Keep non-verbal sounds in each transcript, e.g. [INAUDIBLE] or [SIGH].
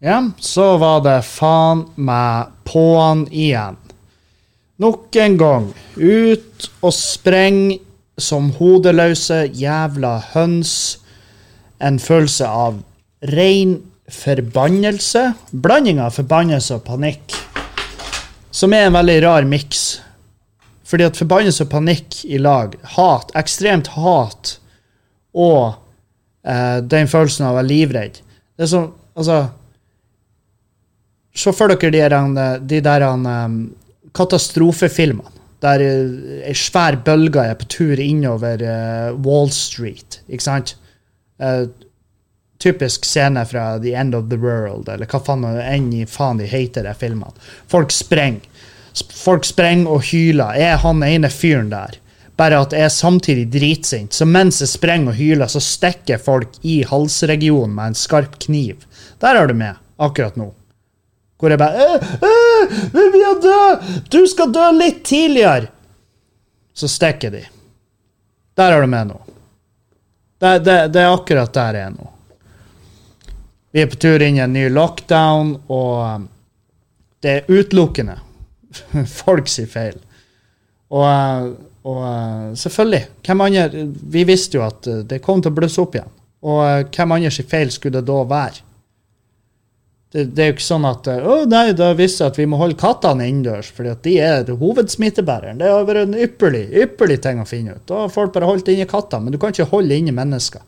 Ja, så var det faen meg på'n igjen. Nok en gang. Ut og spreng som hodeløse jævla høns. En følelse av ren forbannelse. Blanding av forbannelse og panikk. Som er en veldig rar miks. Fordi at forbannelse og panikk i lag, hat, ekstremt hat, og eh, den følelsen av å være livredd Det er som, altså Se for dere de, de der um, katastrofefilmene. Der eh, ei svær bølge er på tur innover uh, Wall Street. Ikke sant? Uh, typisk scene fra The End of the World, eller hva faen enn i faen de heter, de filmene. Folk sprenger. Folk sprenger og hyler. Er han ene fyren der. Bare at jeg er samtidig dritsint. Så mens jeg sprenger og hyler, så stikker folk i halsregionen med en skarp kniv. Der har du med, akkurat nå. Hvor jeg bare Vi vil dø! Du skal dø litt tidligere! Så stikker de. Der er du med nå. Det, det, det er akkurat der jeg er nå. Vi er på tur inn i en ny lockdown, og um, det er utelukkende [LAUGHS] folk sier feil. Og, uh, og uh, selvfølgelig, hvem andre Vi visste jo at uh, det kom til å blusse opp igjen. Og hvem andre sin feil skulle det da være? Det, det er jo ikke sånn at uh, Å nei, da visste jeg at vi må holde kattene innendørs, fordi at de er hovedsmittebæreren. Det har vært en ypperlig, ypperlig ting å finne ut. Da har folk bare holdt inne katter, men du kan ikke holde inne mennesker.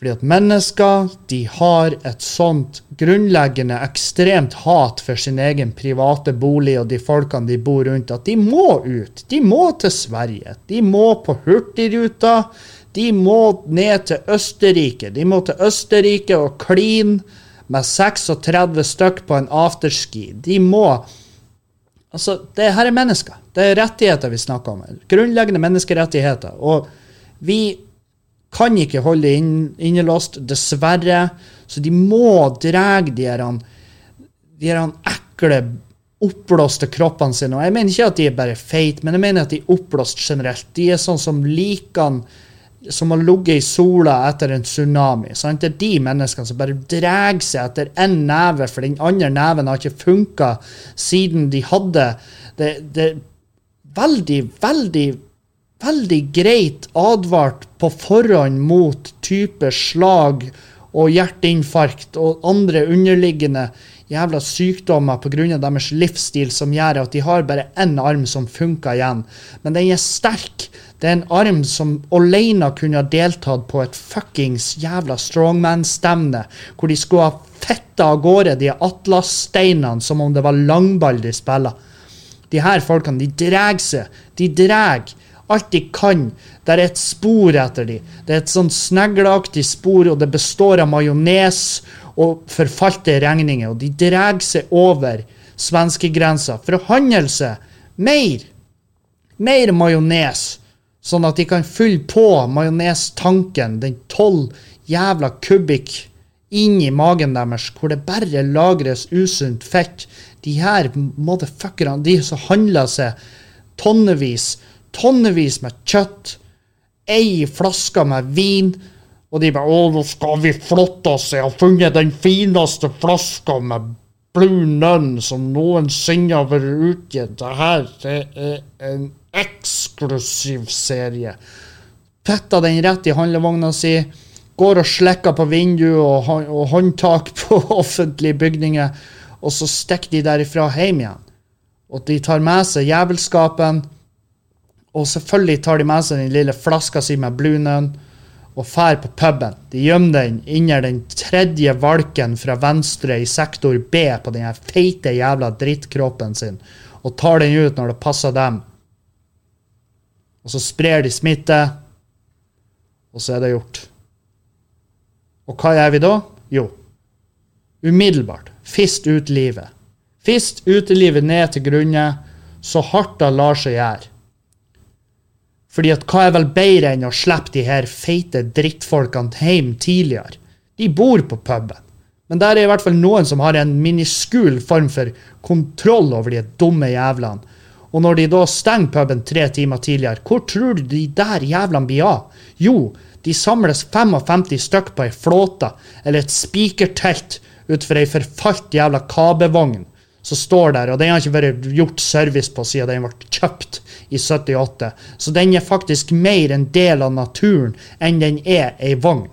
Fordi at mennesker de har et sånt grunnleggende ekstremt hat for sin egen private bolig og de folkene de bor rundt, at de må ut. De må til Sverige. De må på Hurtigruta. De må ned til Østerrike. De må til Østerrike og kline med 36 stykk på en afterski. De må Altså, det her er mennesker. Det er rettigheter vi snakker om. Grunnleggende menneskerettigheter. Og vi kan ikke holde det inn, innelåst, dessverre. Så de må dra de her, de her ekle, oppblåste kroppene sine. Og jeg mener ikke at de er bare feite, men jeg mener at de er oppblåst generelt. De er sånn som liker som har ligget i sola etter en tsunami. Sant? Det er de menneskene som bare drar seg etter én neve, for den andre neven har ikke funka siden de hadde det, det er veldig, veldig veldig greit advart på forhånd mot type slag og hjerteinfarkt og andre underliggende jævla sykdommer pga. deres livsstil som gjør at de har bare én arm som funker igjen. Men den er sterk. Det er en arm som alene kunne ha deltatt på et fuckings jævla strongman-stevne, hvor de skulle ha fitta av gårde de atlassteinene som om det var langball de spiller. De her folkene, de drar seg. De drar alt de kan. Det er et spor etter de. Det er et sånn snegleaktig spor, og det består av majones og forfalte regninger. Og de drar seg over svenskegrensa for å handle seg mer. Mer majones. Sånn at de kan fylle på majonestanken, den tolv jævla kubikk, inn i magen deres, hvor det bare lagres usunt fett. De her motherfuckerne, de som handler seg tonnevis tonnevis med kjøtt, ei flaske med vin, og de bare 'Å, nå skal vi flotte oss, jeg har funnet den fineste flaska med Blue Nun som noensinne har vært utgitt. Det her det er en eksklusiv serie'. Petta den rett i handlevogna si, går og slikker på vindu og, og håndtak [LAUGHS] på offentlige bygninger, og så stikker de derifra hjem igjen. Og de tar med seg jævelskapen. Og selvfølgelig tar de med seg den lille flaska si med Blue og fær på puben. De gjemmer den under den tredje valken fra venstre i sektor B på den feite jævla drittkroppen sin, og tar den ut når det passer dem. Og så sprer de smitte, og så er det gjort. Og hva gjør vi da? Jo, umiddelbart. Fist ut livet. Fist ut livet ned til grunne, så hardt det lar seg gjøre. Fordi at hva er vel bedre enn å slippe de her feite drittfolkene hjem tidligere? De bor på puben. Men der er i hvert fall noen som har en miniskul form for kontroll over de dumme jævlene. Og når de da stenger puben tre timer tidligere, hvor tror du de der jævlene blir av? Jo, de samles 55 stykk på ei flåte eller et spikertelt utenfor ei forfalt jævla kabevogn som står der, og den har ikke vært gjort service på siden den ble kjøpt i 78. Så den er faktisk mer en del av naturen enn den er ei vogn.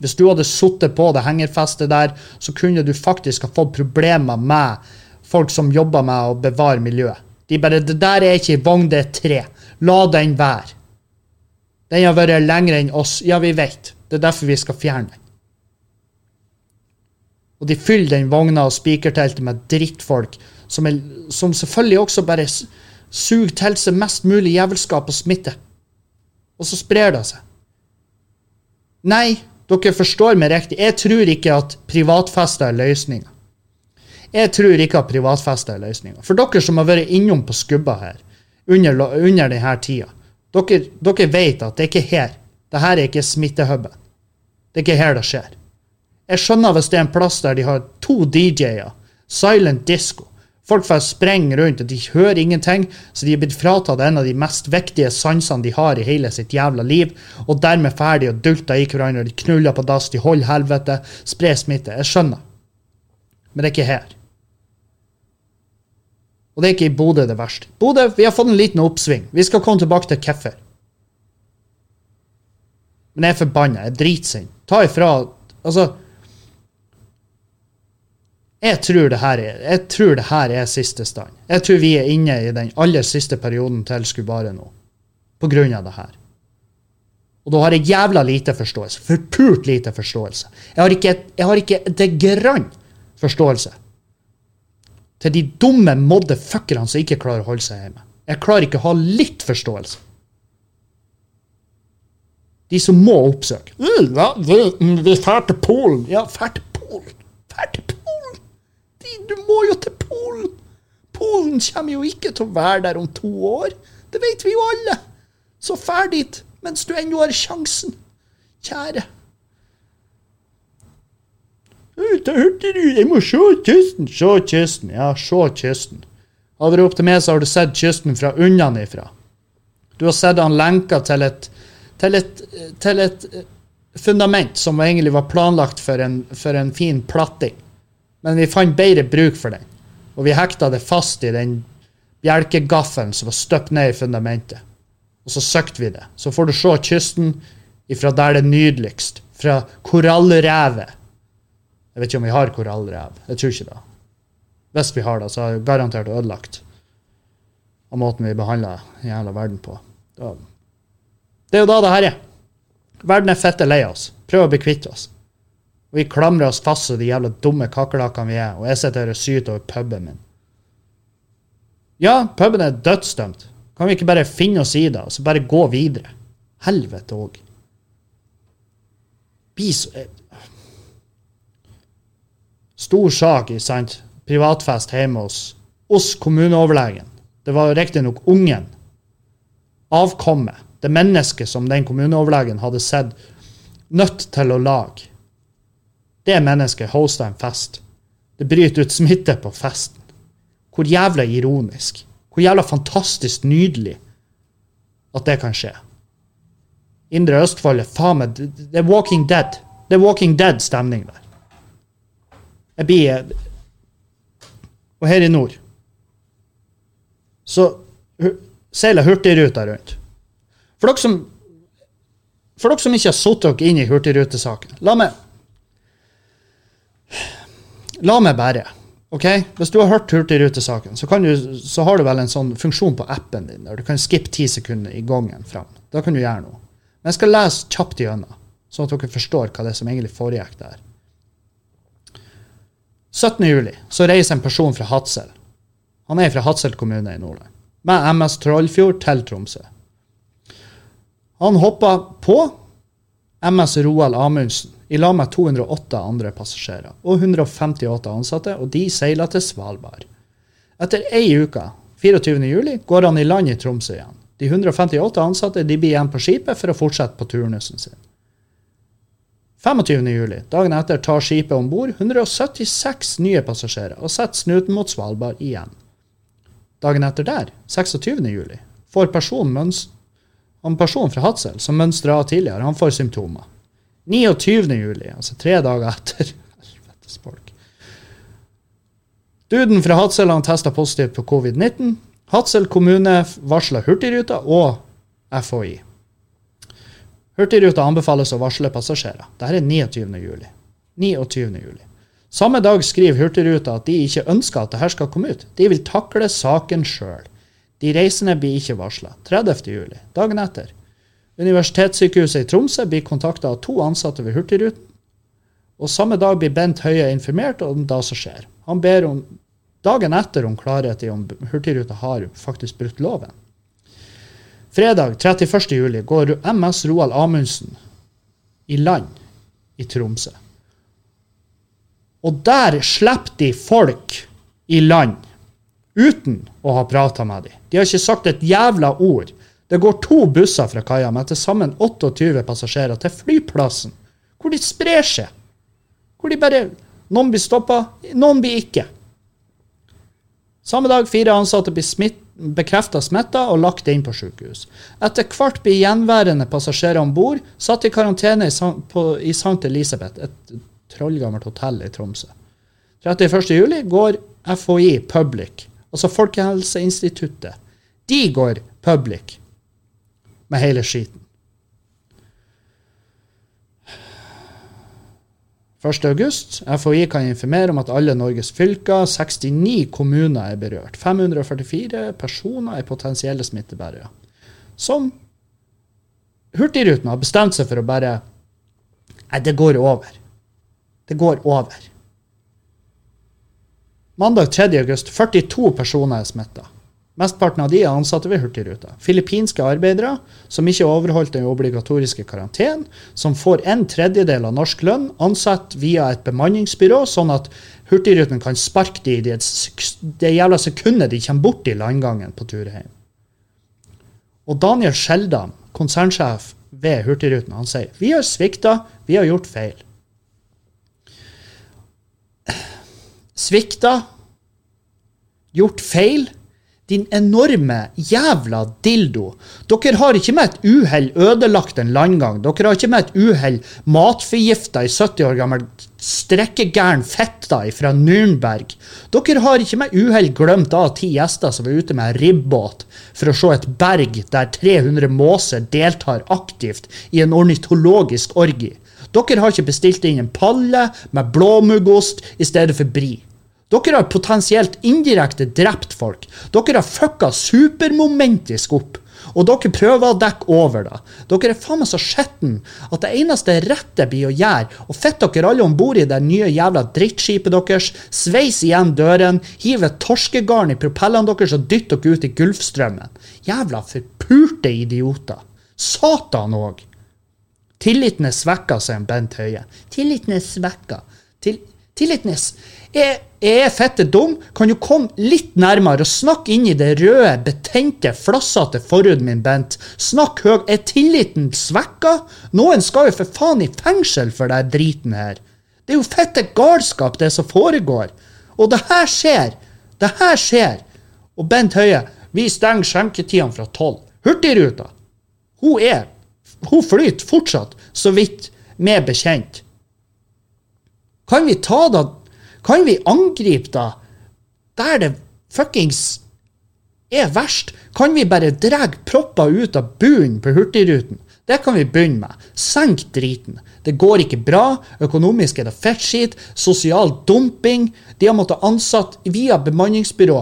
Hvis du hadde sittet på det hengerfestet der, så kunne du faktisk ha fått problemer med folk som jobber med å bevare miljøet. De bare 'Det der er ikke vogn, det er tre. La den være'. Den har vært lengre enn oss. Ja, vi vet. Det er derfor vi skal fjerne den. Og de fyller den vogna og spikerteltet med drittfolk, som, er, som selvfølgelig også bare suger til seg mest mulig jævelskap og smitte. Og så sprer det seg. Nei, dere forstår meg riktig. Jeg tror ikke at privatfester er løsninga. Jeg tror ikke at privatfester er løsninga. For dere som har vært innom på skubba her under, under denne tida, dere, dere vet at det er ikke her. Dette er ikke smittehuben. Det er ikke her det skjer. Jeg skjønner hvis det er en plass der de har to DJ-er, silent disco. Folk får sprenge rundt, og de hører ingenting, så de er blitt fratatt en av de mest viktige sansene de har i hele sitt jævla liv, og dermed ferdig og dulter i hverandre, de knuller på dass, de holder helvete, sprer smitte. Jeg skjønner. Men det er ikke her. Og det er ikke i Bodø det verste. Bodø, vi har fått en liten oppsving. Vi skal komme tilbake til hvorfor. Men jeg er forbanna. Jeg er dritsint. Ta ifra Altså jeg tror, det her er, jeg tror det her er siste stand. Jeg tror vi er inne i den aller siste perioden til Skubare nå. På grunn av det her. Og da har jeg jævla lite forståelse. Forpult lite forståelse. Jeg har ikke, jeg har ikke det grann forståelse til de dumme motherfuckerne som ikke klarer å holde seg hjemme. Jeg klarer ikke å ha litt forståelse. De som må oppsøke. «Øh, Ja, vi, vi drar til Polen. Ja, drar til Polen. Drar til Polen. De, du må jo til Polen. Polen kommer jo ikke til å være der om to år. Det vet vi jo alle. Så drar dit mens du ennå har sjansen. Kjære. «Øh, Da hørte du, jeg må se kysten. Se kysten. Ja, se kysten. Hadde du opp til meg, så har du sett kysten fra unnanifra. Du har sett han lenka til et, til et, til et eh, fundament som egentlig var planlagt for en, for en fin platting. Men vi fant bedre bruk for den. Og vi hekta det fast i den bjelkegaffelen som var støpt ned i fundamentet. Og så søkte vi det. Så får du se kysten ifra der det er nydeligst. Fra korallrevet. Jeg vet ikke om vi har korallrev. Jeg tror ikke det. Hvis vi har det, så er det garantert ødelagt av måten vi behandler jævla verden på. Det er jo da det her er. Verden er fette lei oss. Prøv å bli kvitt oss. Og vi klamrer oss fast som de jævla dumme kakerlakkene vi er, og jeg sitter her og syter over puben min. Ja, puben er dødsdømt. Kan vi ikke bare finne oss i det, og så bare gå videre? Helvete òg. Bli Stor sak i sant? privatfest hjemme hos oss kommuneoverlegen. Det var riktignok ungen, avkommet, det mennesket som den kommuneoverlegen hadde sett nødt til å lage. Det mennesket hosta en fest. Det bryter ut smitte på festen. Hvor jævla ironisk. Hvor jævla fantastisk nydelig at det kan skje. Indre Østfold er faen meg Det er Walking Dead. Det er Walking Dead-stemning der. Jeg blir Og her i nord så seiler Hurtigruta rundt. For dere som for dere som ikke har satt dere inn i Hurtigrutesaken, la meg La meg bare. ok? Hvis du har hørt Hurtigrutesaken, så, du- så har du vel en sånn funksjon på appen din der du kan skippe ti sekunder i gangen fram. Da kan du gjøre noe. Men jeg skal lese kjapt igjennom, sånn at dere forstår hva det er som egentlig foregikk der. 17. juli så reiser en person fra Hadsel. Han er fra Hadsel kommune i Nordland. Med MS Trollfjord til Tromsø. Han hoppa på MS Roald Amundsen i lag med 208 andre passasjerer og 158 ansatte, og de seiler til Svalbard. Etter ei uke, 24. juli, går han i land i Tromsø igjen. De 158 ansatte de blir igjen på skipet for å fortsette på turnusen sin. 25. juli, dagen etter, tar skipet om bord 176 nye passasjerer og setter snuten mot Svalbard igjen. Dagen etter der, 26. juli, får personen han fra Hadsel som mønstra av tidligere, han får symptomer. 29. juli, altså tre dager etter [LAUGHS] Helvetes folk. Duden fra Hadsel han testa positivt på covid-19. Hadsel kommune varsla Hurtigruta og FHI. Hurtigruta anbefales å varsle passasjerer. Dette er 29. juli. 29. juli. Samme dag skriver Hurtigruta at de ikke ønsker at dette skal komme ut. De vil takle saken sjøl. De reisende blir ikke varsla. 30. juli, dagen etter. Universitetssykehuset i Tromsø blir kontakta av to ansatte ved Hurtigruten. Og samme dag blir Bent Høie informert om det som skjer. Han ber om, dagen etter om klarhet i om Hurtigruta har faktisk brutt loven. Fredag 31. juli går MS Roald Amundsen i land i Tromsø. Og der slipper de folk i land uten å ha prata med dem. De har ikke sagt et jævla ord. Det går to busser fra kaia med til sammen 28 passasjerer til flyplassen, hvor de sprer seg. Hvor de bare Noen blir stoppa, noen blir ikke. Samme dag fire ansatte blir smitt, bekrefta smitta og lagt inn på sykehus. Etter hvert blir gjenværende passasjerer om bord satt i karantene i, St. Elisabeth, et trollgammelt hotell i Tromsø. 31.07 går FHI public, altså Folkehelseinstituttet. De går public med hele skiten. 1.8. FHI kan informere om at alle Norges fylker, 69 kommuner er berørt. 544 personer er potensielle smittebærere. Som Hurtigruten har bestemt seg for å bare Nei, det går over. Det går over. Mandag 3.8. 42 personer er smitta. Mesteparten av de er ansatte ved Hurtigruta. Filippinske arbeidere som ikke overholdt den obligatoriske karantenen, som får en tredjedel av norsk lønn, ansatt via et bemanningsbyrå, sånn at Hurtigruten kan sparke de i det, det jævla sekundet de kommer bort i landgangen på tur hjem. Og Daniel Skjeldam, konsernsjef ved Hurtigruten, han sier vi har svikta, vi har gjort feil. Svikta, gjort feil din enorme jævla dildo. Dere har ikke med et uhell ødelagt en landgang. Dere har ikke med et uhell matforgifta i 70 år gammel strekkegæren fetta fra Nürnberg. Dere har ikke med uhell glemt av ti gjester som er ute med ribbåt for å se et berg der 300 måser deltar aktivt i en ornitologisk orgi. Dere har ikke bestilt inn en palle med blåmuggost i stedet for brie. Dere har potensielt indirekte drept folk. Dere har fucka supermomentisk opp. Og dere prøver å dekke over det. Dere er faen meg så skitten at det eneste rette blir å gjøre, og fitte dere alle om bord i det nye jævla drittskipet deres, sveis igjen døren, hive torskegarn i propellene deres og dytte dere ut i Gulfstrømmen. Jævla forpurte idioter. Satan òg. Tilliten er svekka, sier Bent Høie. Tilliten er svekka. Til, tilliten er er, fette dum, kan du komme litt nærmere og snakke inn i det røde, betente, flassete forhuden min, Bent. Snakk høy. Er tilliten svekka? Noen skal jo for faen i fengsel for den driten her. Det er jo fette galskap, det som foregår. Og det her skjer. Det her skjer. Og Bent Høie, vi stenger skjenketidene fra tolv. Hurtigruta, hun er Hun flyter fortsatt, så vidt med bekjent. Kan vi ta det kan vi angripe da der det fuckings er verst? Kan vi bare dra propper ut av bunnen på Hurtigruten? Det kan vi begynne med. Senk driten. Det går ikke bra. Økonomisk er det fettskit. Sosial dumping. De har måttet ansatt via bemanningsbyrå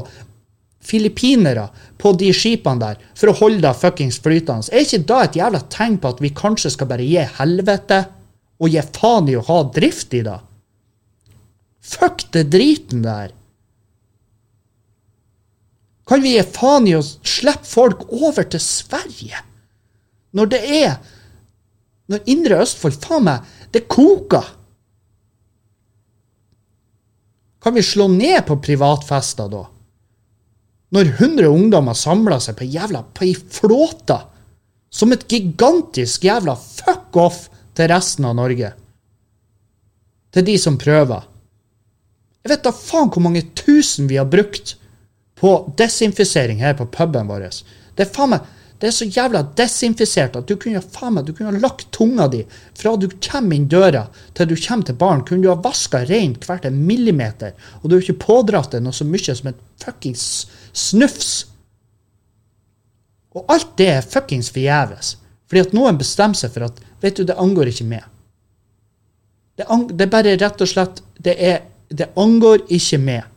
filippinere på de skipene der for å holde det fuckings flytende. Er ikke da et jævla tegn på at vi kanskje skal bare gi helvete og gi faen i å ha drift i det? Fuck det driten der. Kan vi gi faen i å slippe folk over til Sverige? Når det er Når Indre Østfold, faen meg, det koker. Kan vi slå ned på privatfester da? Når 100 ungdommer samler seg på jævla på ei flåte som et gigantisk jævla fuck off til resten av Norge. Til de som prøver. Jeg vet da faen hvor mange tusen vi har brukt på desinfisering her på puben vår. Det er faen meg Det er så jævla desinfisert at du kunne faen meg, du kunne ha lagt tunga di fra du kommer inn døra til du kommer til baren, kunne du ha vaska rent hvert en millimeter, og du har ikke pådratt deg noe så mye som et fuckings snufs. Og alt det er fuckings forgjeves. Fordi at noen bestemmer seg for at vet du, det angår ikke meg. Det, ang det er bare rett og slett det, er, det angår ikke meg.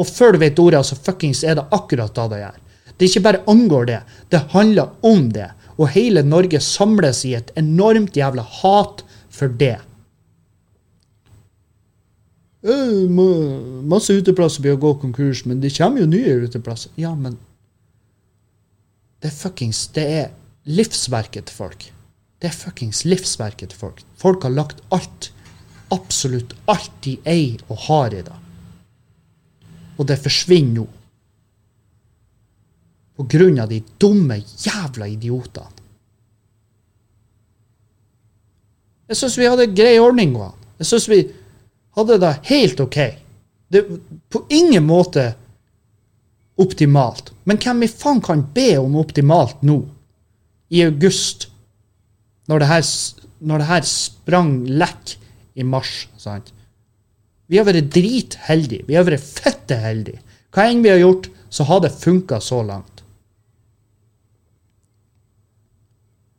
Og før du vet ordet, så fuckings er det akkurat da det gjør. Det ikke bare angår det, det handler om det. Og hele Norge samles i et enormt jævla hat for det. Masse uteplasser blir å gå konkurs, men det kommer jo nye uteplasser. Ja, men Det er fuckings Det er livsverket til folk. Det er fuckings livsverket til folk. Folk har lagt alt, absolutt alt de eier og har i dag. Og det forsvinner nå. På grunn av de dumme jævla idiotene. Jeg syns vi hadde grei ordning. Også. Jeg syns vi hadde det helt OK. Det på ingen måte optimalt. Men hvem i faen kan be om optimalt nå? I august? Når det her, når det her sprang lekk i mars. sant? Vi har vært dritheldige. Vi har vært fette heldige. Hva enn vi har gjort, så har det funka så langt.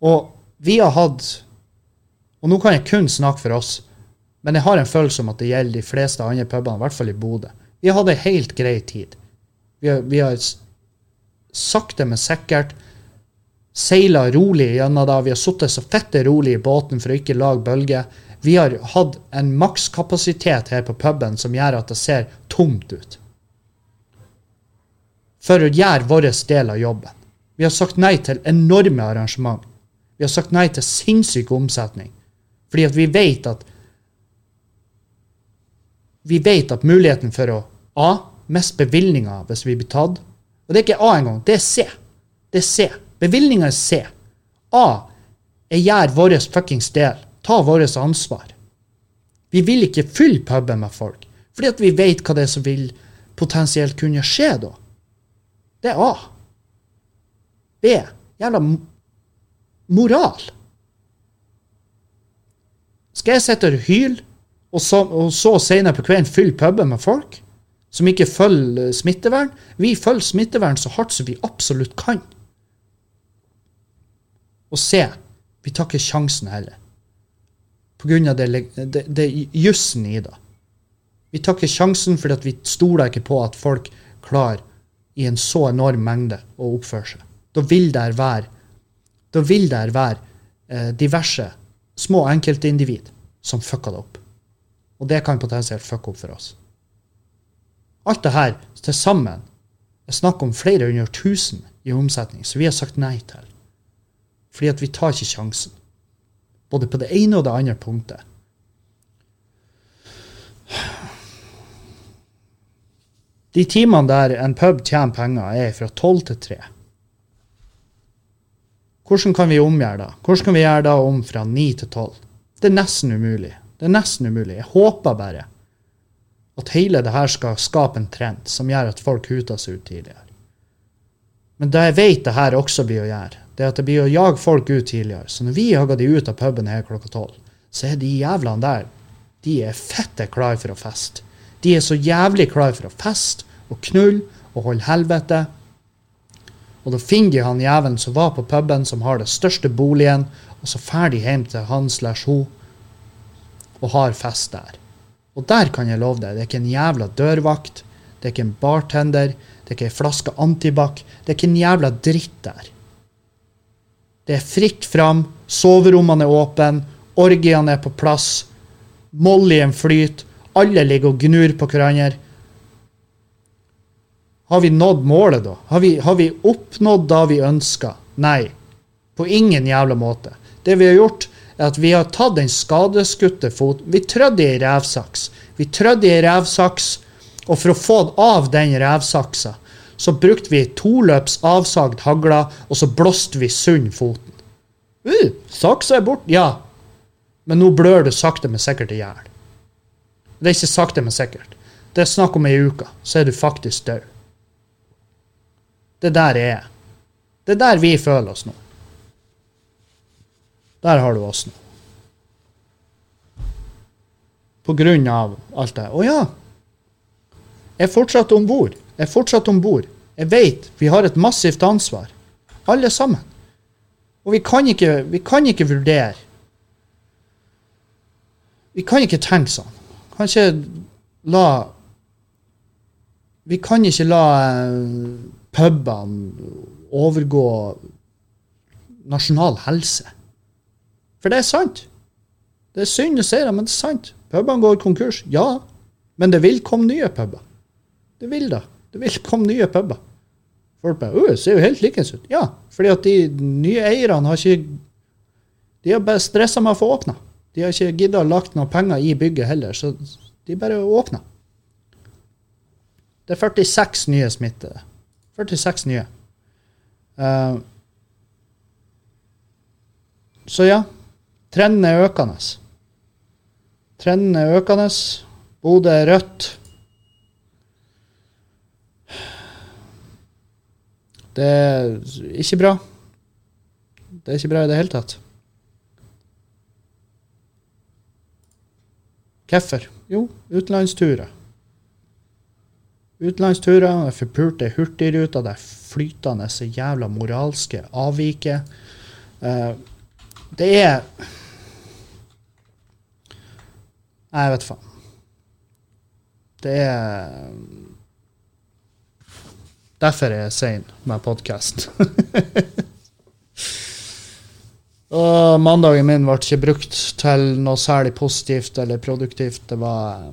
Og vi har hatt Og nå kan jeg kun snakke for oss, men jeg har en følelse om at det gjelder de fleste andre pubene, i hvert fall i Bodø. Vi har hatt ei helt grei tid. Vi har, vi har sakte, men sikkert seila rolig gjennom det. Vi har sittet så fette rolig i båten for å ikke lage bølger. Vi har hatt en makskapasitet her på puben som gjør at det ser tomt ut. For å gjøre vår del av jobben. Vi har sagt nei til enorme arrangement. Vi har sagt nei til sinnssyk omsetning. Fordi at vi vet at Vi vet at muligheten for å A. Mest bevilgninger hvis vi blir tatt. Og det er ikke A engang, det er C. Det er C. Bevilgninga er C. A. Jeg gjør vår fuckings del. Ta vårt ansvar. Vi vil ikke fylle puben med folk, fordi vi vet hva det er som vil potensielt kunne skje da. Det er A. B. Jævla moral. Skal jeg sitte og hyle, og så, og så senere på kvelden fylle puben med folk som ikke følger smittevern? Vi følger smittevern så hardt som vi absolutt kan. Og se, vi tar ikke sjansen heller. Av det, det, det jussen i det. Vi tar ikke sjansen fordi vi stoler ikke på at folk klarer i en så enorm mengde å oppføre seg. Da vil det være da vil det være eh, diverse små enkeltindivid som fucker det opp. Og det kan potensielt fucke opp for oss. Alt det her til sammen er snakk om flere hundre tusen i omsetning, så vi har sagt nei til. Fordi at vi tar ikke sjansen. Både på det ene og det andre punktet. De timene der en pub tjener penger, er fra tolv til tre. Hvordan kan vi omgjøre det? Hvordan kan vi gjøre det om fra 9 til 12? Det er nesten umulig. Det er nesten umulig. Jeg håper bare at hele det her skal skape en trend som gjør at folk huter seg ut tidligere. Men det jeg vet det her også blir å gjøre, det er at det blir å jage folk ut tidligere. Så når vi jager de ut av puben her klokka tolv, så er de jævlene der de er fette klare for å feste. De er så jævlig klare for å feste og knulle og holde helvete. Og da finner de han jævelen som var på puben, som har den største boligen, og så drar de hjem til han slash hun og har fest der. Og der kan jeg love deg, det er ikke en jævla dørvakt, det er ikke en bartender, det er ikke ei flaske antibac, det er ikke en jævla dritt der. Det er fritt fram, soverommene er åpne, orgiene er på plass, mollyen flyter, alle ligger og gnur på hverandre. Har vi nådd målet, da? Har vi, har vi oppnådd det vi ønska? Nei. På ingen jævla måte. Det vi har gjort, er at vi har tatt den skadeskutte foten Vi trødde i revsaks. Vi trødde i revsaks, og for å få av den revsaksa, så brukte vi toløps avsagd hagle, og så blåste vi sund foten. Uh, saksa er borte. Ja. Men nå blør du sakte, men sikkert i hjel. Det er ikke sakte, men sikkert. Det er snakk om ei uke, så er du faktisk død. Det der er. Det er der vi føler oss nå. Der har du oss nå. På grunn av alt det. Å ja! Jeg er fortsatt om bord. Er fortsatt om bord. Jeg vet vi har et massivt ansvar. Alle sammen. Og vi kan ikke, vi kan ikke vurdere Vi kan ikke tenke sånn. Kan ikke la Vi kan ikke la eh, pubene overgå nasjonal helse. For det er sant. Det er synd å si det, men det er sant. Pubene går konkurs. Ja, men det vil komme nye puber. Det vil da. Det vil komme nye puber. Folk bare Å, ser jo helt likens ut. Ja, fordi at de nye eierne har ikke De har bare stressa med å få åpna. De har ikke gidda å lagt noen penger i bygget heller, så de bare åpna. Det er 46 nye smittede. 46 nye. Uh, så ja, trenden er økende. Trenden er økende. Bodø er rødt. Det er ikke bra. Det er ikke bra i det hele tatt. Hvorfor? Jo, utenlandsturer. Utenlandsturer, det forpulte Hurtigruta, det flytende så jævla moralske avviket. Uh, det er Nei, jeg vet faen. Det er Derfor er jeg sein med podkast. [LAUGHS] Og mandagen min ble ikke brukt til noe særlig positivt eller produktivt. Det var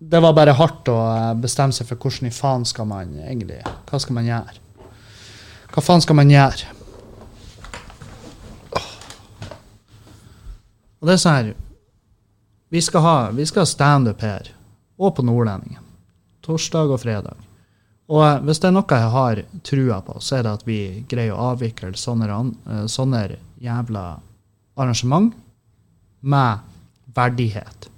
Det var bare hardt å bestemme seg for hvordan i faen skal man egentlig Hva skal man gjøre? Hva faen skal man gjøre? Og det er sånn her Vi skal ha, vi skal ha standup her, og på Nordlendingen. Torsdag og fredag. Og eh, hvis det er noe jeg har trua på, så er det at vi greier å avvikle sånne, eh, sånne jævla arrangement med verdighet.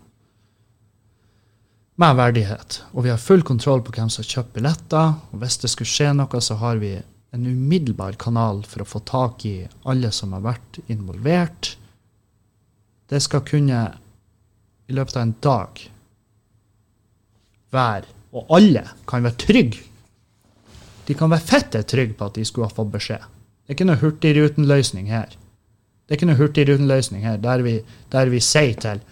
Med verdighet. Og vi har full kontroll på hvem som kjøper billetter. Og hvis det skulle skje noe, så har vi en umiddelbar kanal for å få tak i alle som har vært involvert. Det skal kunne i løpet av en dag være Og alle kan være trygge. De kan være fette trygge på at de skulle ha fått beskjed. Det er ikke noe hurtigrutenløsning her. Det er ikke noe hurtigrutenløsning her der vi, der vi sier til,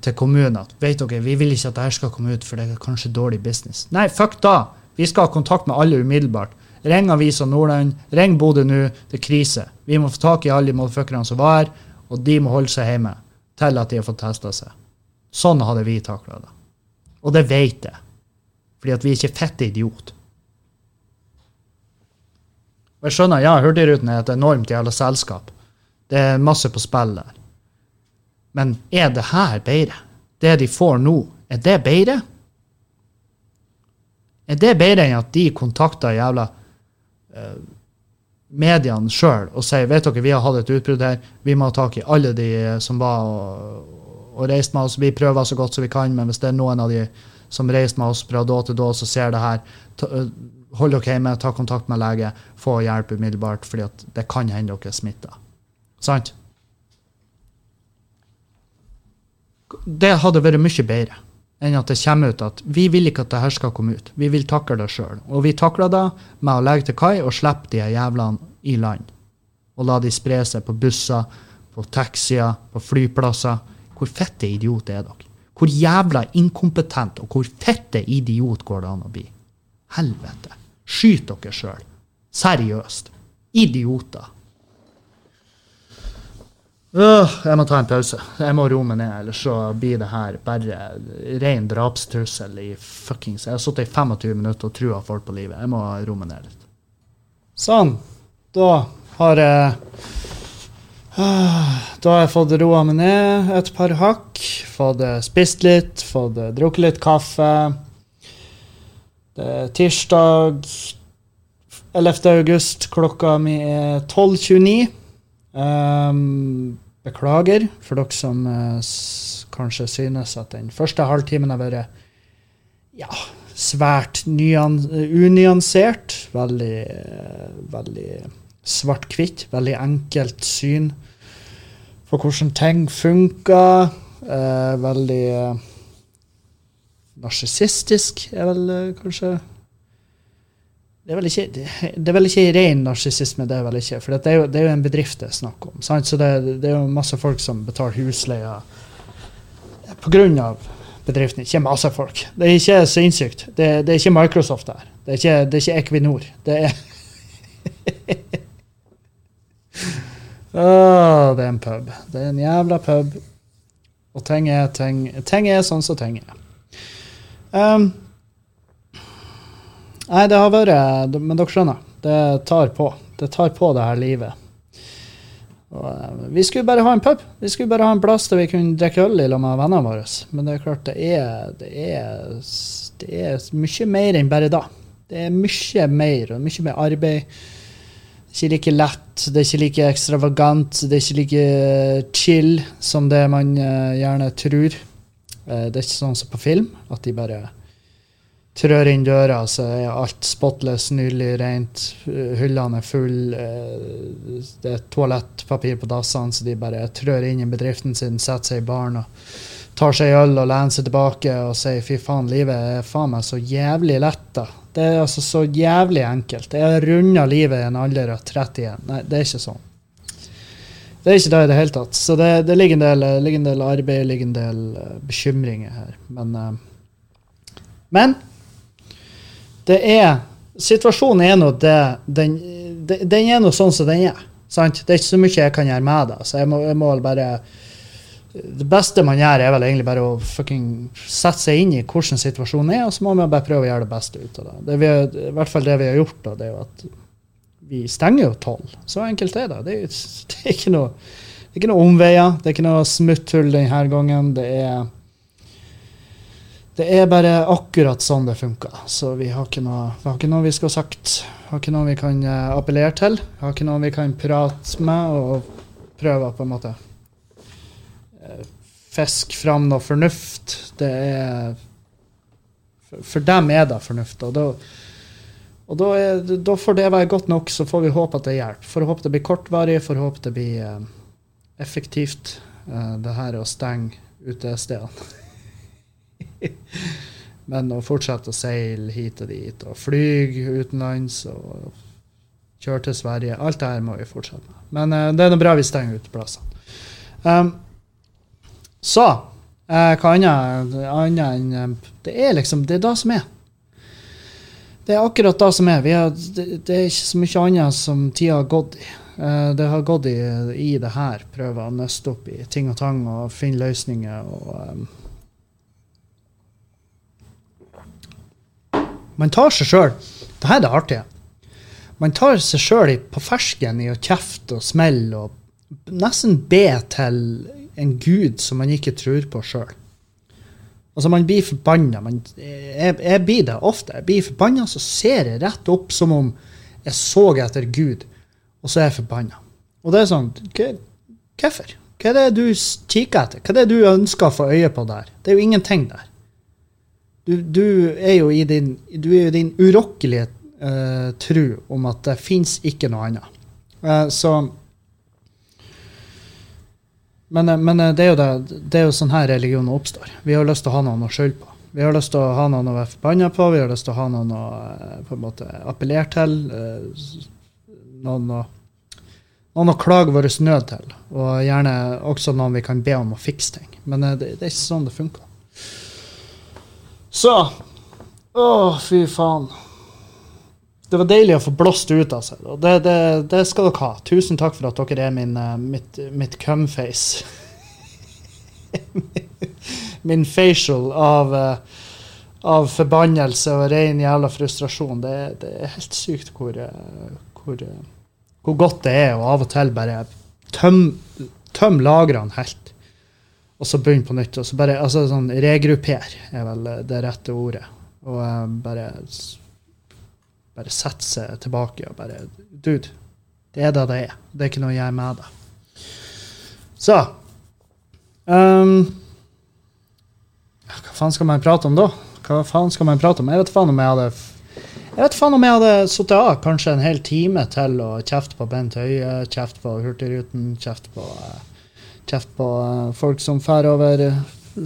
til kommunen at vet dere, vi vil ikke at dette skal komme ut, for det er kanskje dårlig business. Nei, fuck da! Vi skal ha kontakt med alle umiddelbart. Ring Avisa Nordland, ring Bodø nå, det er krise. Vi må få tak i alle de motherfuckerne som var her, og de må holde seg hjemme til at de har fått testa seg. Sånn hadde vi takla det. Og det vet jeg. Fordi at vi er ikke fette idiot. Og jeg skjønner, ja, Hurtigruten er et enormt jævla selskap. Det er masse på spill der. Men er det her bedre? Det de får nå, er det bedre? Er det bedre enn at de kontakter jævla uh, mediene sjøl og sier vet dere, vi har hatt et utbrudd her, vi må ha tak i alle de som var og, og reiste med oss. Vi prøver så godt som vi kan, men hvis det er noen av de som reiste med oss fra da til da, så ser det her, hold dere hjemme, ta kontakt med lege, få hjelp umiddelbart, fordi det kan hende dere er smitta. Sant? Det hadde vært mye bedre enn at det kommer ut at vi vil ikke at det her skal komme ut. Vi vil takle det sjøl. Og vi takler det med å legge til kai og slippe de jævlene i land. Og la de spre seg på busser, på taxier, på flyplasser. Hvor fette idiot er dere? Hvor jævla inkompetent og hvor fette idiot går det an å bli? Helvete. Skyt dere sjøl. Seriøst. Idioter. Øh, jeg må ta en pause. Jeg må roe meg ned, ellers så blir det her bare ren drapstrussel i fuckings Jeg har sittet i 25 minutter og trua folk på livet. Jeg må roe meg ned litt. Sånn. Da har jeg Da har jeg fått roa meg ned et par hakk. Fått spist litt, fått drukket litt kaffe. Er tirsdag 11. august. Klokka mi er 12.29. Um, beklager for dere som uh, kanskje synes at den første halvtimen har vært ja, svært nyan, unyansert. Veldig, eh, veldig svart-hvitt. Veldig enkelt syn på hvordan ting funker. Eh, veldig eh, narsissistisk, er vel eh, kanskje det er, vel ikke, det er vel ikke ren narsissisme, det er vel ikke. For det er, jo, det er jo en bedrift det er snakk om. Sant? Så det, det, er jo masse folk som betaler husleie pga. bedriften. Ikke masse folk. Det er ikke sinnssykt. Det, det er ikke Microsoft der. Det er ikke, det er ikke Equinor. Det er [LAUGHS] oh, det er en pub. Det er en jævla pub. Og ting er, ting, ting er sånn som ting er. Um, nei, det har vært Men dere skjønner, det tar på. Det tar på det her livet. Og, uh, vi skulle bare ha en pub. Vi skulle bare ha en plass der vi kunne drikke øl i lag med vennene våre. Men det er klart, det er, det er, det er mye mer enn bare da. Det er mye mer, og mye mer arbeid ikke like lett, det er ikke like ekstravagant, det er ikke like chill som det man uh, gjerne tror. Uh, det er ikke sånn som på film, at de bare trør inn døra, så er alt spotless, nydelig rent. Hyllene er fulle. Uh, det er toalettpapir på dassene, så de bare trør inn i bedriften sin, setter seg i baren og tar seg øl og lener seg tilbake og sier fy faen, livet er faen meg så jævlig lett, da. Det er altså så jævlig enkelt. Jeg runda livet i en alder av 31. Nei, det er ikke sånn. Det er ikke det i det hele tatt. Så det, det ligger, en del, ligger, en del, arbeid, ligger en del uh, bekymringer her. Men, uh, men det er Situasjonen er nå det den, den, er nå sånn som den er. Sant? Det er ikke så mye jeg kan gjøre med det. Så jeg må, jeg må bare det beste man gjør, er vel egentlig bare å sette seg inn i hvordan situasjonen er, og så må man bare prøve å gjøre det beste ut av det. det vi, I hvert fall det vi har gjort, da, det er jo at vi stenger jo tolv. Så enkelt er det. Det er, det er ikke noe det er ikke noe omveier, det er ikke noe smutthull denne gangen. Det er, det er bare akkurat sånn det funker. Så vi har ikke noe vi, ikke noe vi skal ha sagt. Har ikke noe vi kan eh, appellere til. Har ikke noe vi kan prate med og prøve på en måte fiske fram noe fornuft. Det er For dem er det fornuft. Og, da, og da, er, da, får det være godt nok, så får vi håpe at det hjelper. å håpe det blir kortvarig, for å håpe det blir uh, effektivt, uh, det her å stenge utestedene. [LAUGHS] Men å fortsette å seile hit og dit, og fly utenlands og kjøre til Sverige Alt det her må vi fortsette med. Men uh, det er noe bra vi stenger ut plassene. Um, så eh, hva annet enn eh, Det er liksom Det er det som er. Det er akkurat det som er. er det, det, er ikke så mye annet som tida har gått i. Eh, det har gått i, i det her. Prøve å nøste opp i ting og tang og finne løsninger og um, Man tar seg sjøl Det her er det artige. Man tar seg sjøl på fersken i å kjefte og smelle og nesten be til en gud som man ikke tror på sjøl. Altså, man blir forbanna. Jeg, jeg, blir det ofte. Jeg blir forbanna, så ser jeg rett opp som om jeg så etter Gud, og så er jeg forbanna. Og det er sånn Hvorfor? Hva er det du kikker etter? Hva er det du ønsker å få øye på der? Det er jo ingenting der. Du, du er jo i din, du er jo din urokkelige uh, tro om at det fins ikke noe annet. Uh, så men, eh, men eh, det, er det, det er jo sånn her religionen oppstår. Vi har lyst til å ha noen å skylde på. Vi har lyst til å ha noen å være forbanna på, vi har lyst til å ha noen å eh, på en måte appellere til. Noen å, noen å klage vår nød til. Og gjerne også noen vi kan be om å fikse ting. Men det, det er ikke sånn det funker. Så Å, fy faen det var deilig å få blåst ut av seg. Og det, det, det, skal dere ha. Tusen takk for at dere er min, uh, mitt, mitt cumface. [LAUGHS] min facial av, uh, av, forbannelse og ren jævla frustrasjon. Det, det er helt sykt hvor, uh, hvor, hvor, godt det er å av og til bare tømme tøm lagrene helt. Og så begynne på nytt. og så bare, altså sånn Regrupper er vel det rette ordet. Og bare bare sette seg tilbake og bare Dude, det er det det er. Det er ikke noe jeg er med det. Så um, Hva faen skal man prate om da? hva faen skal man prate om? Jeg vet faen om jeg hadde jeg vet faen om jeg hadde sittet av kanskje en hel time til å kjefte på Bent Høie, kjefte på Hurtigruten, kjefte på, kjeft på uh, folk som drar over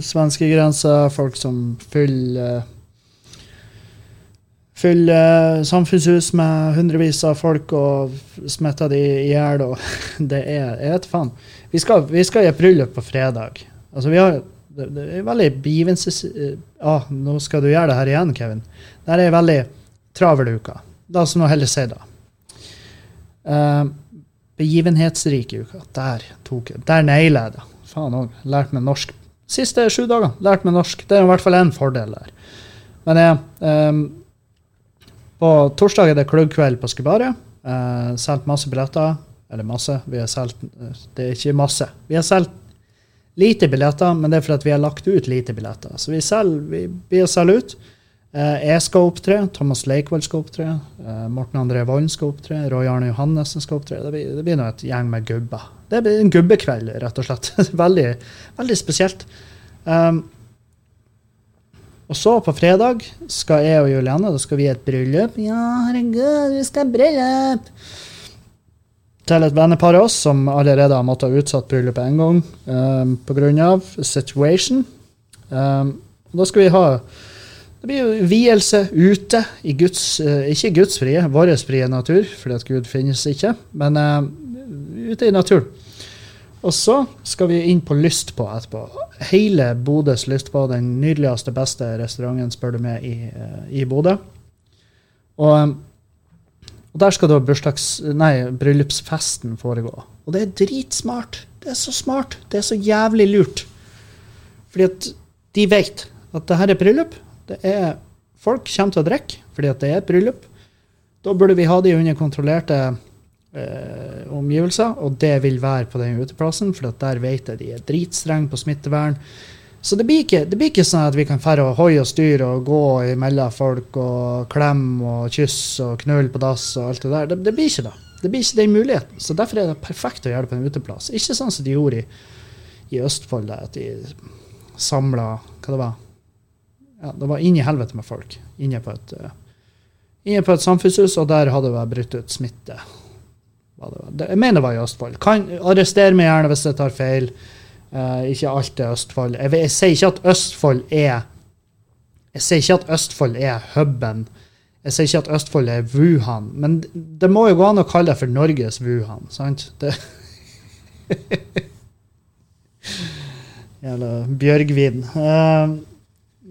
svenskegrensa, folk som fyller Fyller samfunnshus med hundrevis av folk og smitte de i hjel. [LAUGHS] Det er Jeg vet faen. Vi skal, vi skal i et bryllup på fredag. Altså, vi har det, det er veldig begivenses... Ah, nå skal du gjøre det her igjen, Kevin. Det er veldig travel uka. Da som nå heller si det. Uh, begivenhetsrike uka. Der tok jeg Der naila jeg det. Faen òg. Lært meg norsk. Siste sju dager. Lært meg norsk. Det er i hvert fall én fordel der. Men jeg um, På torsdag er det klubbkveld på Skubaret. Uh, solgt masse billetter. Eller masse. Vi har solgt Det er ikke masse. Vi har solgt lite billetter, men det er fordi vi har lagt ut lite billetter. Så vi selger, vi, selger ut. Eh, jeg skal opptre, Thomas Leikvoll skal opptre, eh, Morten André Volden skal opptre, Roy Arne Johannessen skal opptre. Det blir, det blir noe et gjeng med gubber. Det blir en gubbekveld, rett og slett. [LAUGHS] veldig, veldig spesielt. Um, og så på fredag skal jeg og Juliane da skal vi i et bryllup. Ja, herregud, vi skal i bryllup! Til et vennepar av oss som allerede har måttet ha utsatt bryllupet én gang um, pga. situation. Um, da skal vi ha det blir jo vielse ute i Guds uh, Ikke Guds frie, vår frie natur, fordi at Gud finnes ikke, men uh, ute i naturen. Og så skal vi inn på Lystpå etterpå. Hele Bodøs Lystpå, den nydeligste, beste restauranten, spør du meg, i, uh, i Bodø. Og, og, der skal da bursdags... Nei, bryllupsfesten foregå. Og det er dritsmart. Det er så smart. Det er så jævlig lurt. Fordi at de vet at det her er bryllup. Det er, folk kommer til å drikke fordi at det er et bryllup. Da burde vi ha de under kontrollerte eh, omgivelser, og det vil være på den uteplassen, for der vet jeg de er dritstrenge på smittevern. Så det blir, ikke, det blir ikke sånn at vi kan fære og og styre og gå imellom folk og klemme og kysse og knulle på dass og alt det der. Det, det, blir ikke det. Det blir ikke den muligheten. Så derfor er det perfekt å gjøre det på en uteplass. Ikke sånn som de gjorde i, i Østfold, der, at de samla Hva det var? ja, det var inn i helvete med folk inne på et, uh, inne på et samfunnshus, og der hadde det vært brutt ut smitte. Jeg mener det var i Østfold. Kan Arrester meg gjerne hvis jeg tar feil. Uh, ikke alt er Østfold. Jeg, jeg, sier ikke at Østfold er Jeg sier ikke at Østfold er huben. Jeg sier ikke at Østfold er Wuhan, men det må jo gå an å kalle det for Norges Wuhan, sant? Det [LAUGHS] Jævla Bjørgvin. Uh,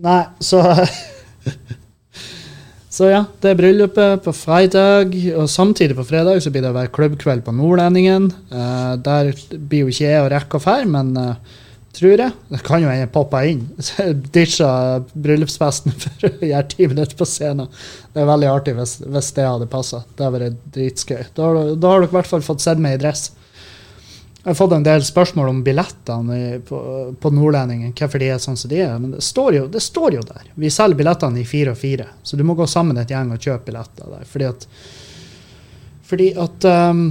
Nei, så [LAUGHS] Så ja, det er bryllupet på fredag, og samtidig på fredag så blir det å være klubbkveld på Nordlendingen. Uh, der blir jo ikke jeg å rekke å dra, men uh, tror jeg. Det kan jo hende poppa inn. [LAUGHS] Ditcha bryllupsfesten [LAUGHS] for å gjøre ti minutter på scenen. Det er veldig artig hvis, hvis det hadde passa. Det hadde vært dritskøy. Da, da har dere i hvert fall fått sett meg i dress. Jeg har fått en del spørsmål om billettene på, på Nordlendingen. Hvorfor de er sånn som de er. Men det står, jo, det står jo der. Vi selger billettene i fire og fire. Så du må gå sammen et gjeng og kjøpe billetter der. Fordi at, fordi at um,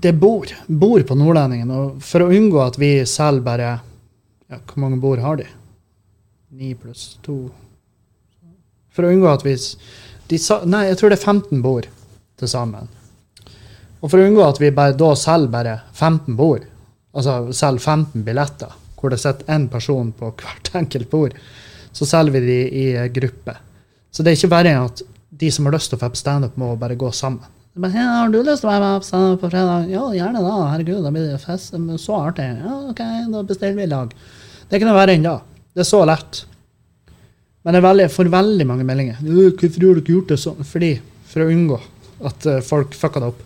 det bor, bor på Nordlendingen. Og for å unngå at vi selger bare ja, Hvor mange bord har de? Ni pluss to For å unngå at vi de, Nei, jeg tror det er 15 bord til sammen. Og for å unngå at vi bare da selger bare 15 bord, altså selger 15 billetter, hvor det sitter én person på hvert [LAUGHS] enkelt bord, så selger vi de i gruppe. Så det er ikke bare at de som har lyst til å få på standup, må bare gå sammen. Men, hey, 'Har du lyst til å være med på standup på fredag?' 'Ja, gjerne da. Herregud, da blir det fest. Så artig.' 'Ja, OK, da bestiller vi i lag.' Det er ikke noe verre enn da. Det er så lett. Men jeg får veldig mange meldinger. 'Hvorfor har du ikke gjort det sånn?' Fordi, for å unngå at eh, folk fucker det opp.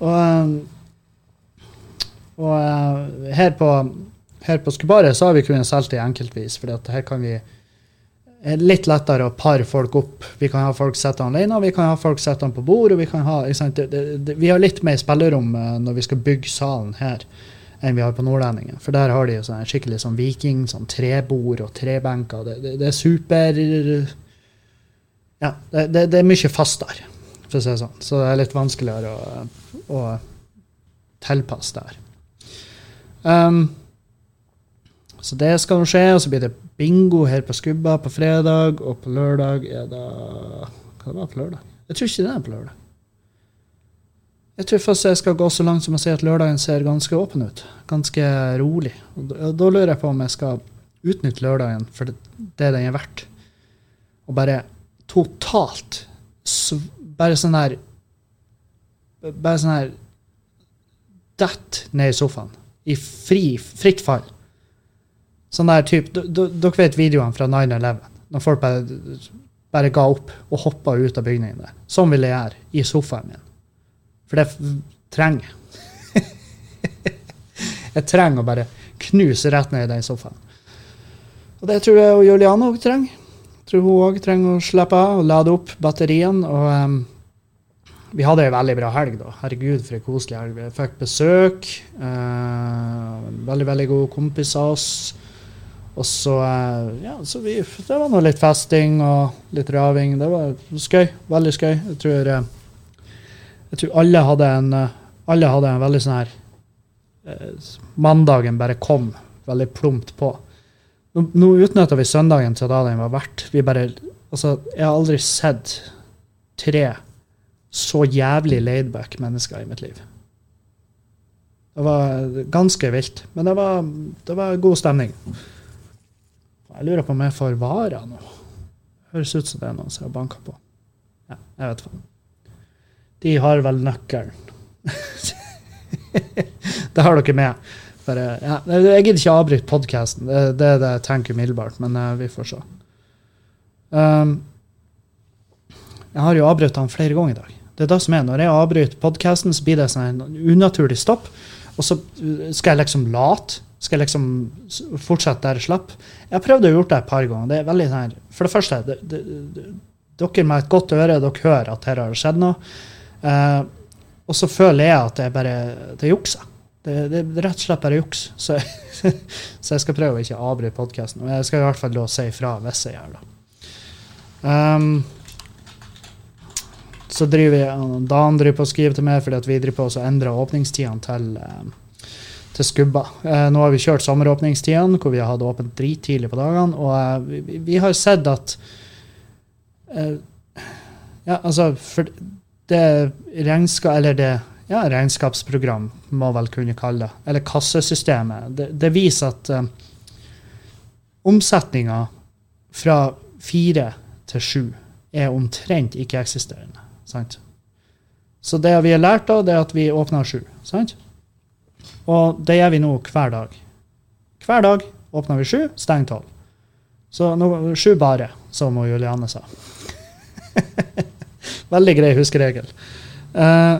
Og, eh, og eh, her på, her på Skubaret så har vi kunnet solgt det enkeltvis, for her kan vi litt lettere å pare folk opp. Vi kan ha folk sitte alene, vi kan ha folk sitte på bord. og Vi kan ha, det, det, det, vi har litt mer spillerom eh, når vi skal bygge salen her, enn vi har på Nordlendingen. For der har de jo sånn, skikkelig sånn viking, sånn trebord og trebenker. Det, er super Ja, det, er mye fastere, for å si det sånn. Så det er litt vanskeligere å å tilpasse der. Um, Så det skal nå skje, og så blir det bingo her på Skubba på fredag, og på lørdag er det Hva var det på lørdag? Jeg tror ikke det er på lørdag. Jeg tror først jeg skal gå så langt som å si at lørdagen ser ganske åpen ut. Ganske rolig. Og da, da lurer jeg på om jeg skal utnytte lørdagen for det, det den er verdt. Og bare totalt Bare sånn her Bare sånn her Dett ned i sofaen. I fri, fritt fall. Sånn der type Dere vet videoene fra 9-11? Når folk bare, bare ga opp og hoppa ut av bygningen der. Sånn vil jeg gjøre i sofaen min. For det trenger jeg. [LAUGHS] jeg trenger å bare knuse rett ned i den sofaen. Og det tror jeg Juliane òg trenger. Jeg tror hun òg trenger å slappe av og lade opp batteriene. Og em, vi hadde ei veldig bra helg, da. Herregud, for ei koselig helg. Vi fikk besøk. eh, veldig, veldig gode kompiser av oss. Og så eh, Ja, så vi, det var nå litt festing og litt raving. Det var skøy. Veldig skøy. Jeg tror eh, jeg tror alle hadde en eh, alle hadde en veldig sånn her eh, Mandagen bare kom veldig plumpt på. Nå, nå utnytta vi søndagen til da den var verdt. Vi bare, altså, jeg har aldri sett tre så jævlig laidback mennesker i mitt liv. Det var ganske vilt. Men det var, det var god stemning. Jeg lurer på om jeg får varer nå. Høres ut som det er noen som har banka på. Ja, jeg vet faen. De har vel nøkkelen. [LAUGHS] det har dere med. Bare, ja, jeg gidder ikke avbryte podkasten. Det, det er det jeg tenker umiddelbart, men eh, vi får se. Um, jeg har jo avbrutt han flere ganger i dag. Det er det som er. Når jeg avbryter podkasten, så blir det sånn en unaturlig stopp. Og så uh, skal jeg liksom late. Skal jeg liksom fortsette der jeg slapp. Jeg har prøvd å gjøre det et par ganger. Det er veldig sånn For det første, det, det, det, dere med et godt øre, dere hører at her har skjedd noe. Eh, og så føler jeg at det er bare det er juksa. Det, det er rett og slett bare juks. [LAUGHS] Så, så jeg skal prøve å ikke avbryte podkasten. Og jeg skal i hvert fall da si ifra hvis jeg gjør det. Um, så driver jeg, Dan driver på å skrive til meg fordi vi driver på å endre åpningstidene til, eh, til Skubba. Eh, nå har vi kjørt sommeråpningstidene, hvor vi har hatt åpent drittidlig på dagene. Og eh, vi, vi- har sett at Ja, altså For det regnskap... Eller det ja, regnskapsprogram, må vel kunne kalle det. Eller kassesystemet. Det, det viser at um, omsetninga fra fire til sju er omtrent ikke-eksisterende. Sant? Så det vi har lært da, det er at vi åpner sju. Sant? Og det gjør vi nå hver dag. Hver dag åpner vi sju, stenger tolv. Så nå, sju bare, som Julianne sa. [LAUGHS] Veldig grei huskeregel. Eh,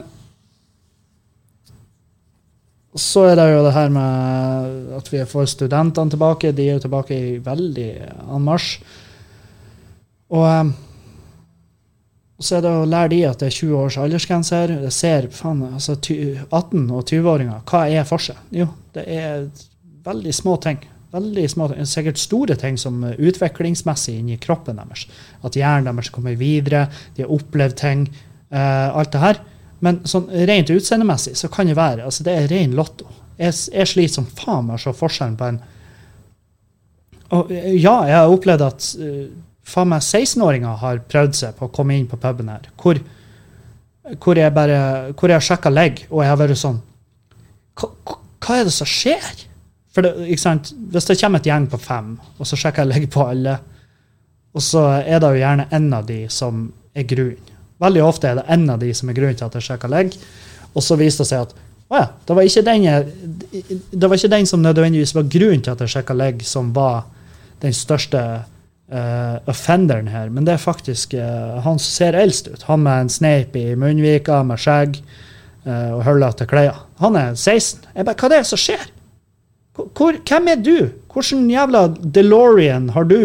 så er det jo det her med at vi får studentene tilbake. De er jo tilbake i veldig en marsj. Og eh, og så er det å lære de at det er 20 års aldersgrense her. Jeg ser faen, altså 18- og 20-åringer, hva er forskjell? Jo, det er veldig små ting. Veldig små. Sikkert store ting som utviklingsmessig inni kroppen deres. At hjernen deres kommer videre, de har opplevd ting. Uh, alt det her. Men sånn rent utseendemessig så kan det være altså Det er ren lotto. Jeg, jeg sliter som faen med å se forskjellen på en og, Ja, jeg har opplevd at eh, faen meg 16-åringer har prøvd seg på å komme inn på puben her, hvor, hvor jeg bare hvor jeg har sjekka legg, og jeg har vært sånn hva, hva- er det som skjer? For det, ikke sant? Hvis det kommer et gjeng på fem, og så sjekker jeg legg på alle, og så er det jo gjerne en av de som er grunnen. Veldig ofte er det en av de som er grunnen til at jeg sjekker legg, og så viser det seg at å ja, det var ikke den, jeg, det var ikke den som nødvendigvis var grunnen til at jeg sjekka legg, som var den største eh, offenderen her, men det er faktisk uh, han som ser eldst ut. Han med en sneip i munnvika, med skjegg uh, og hullete klær. Han er 16. Jeg bare, hva er det som skjer? Hvor, hvem er du? Hvordan jævla DeLorean har du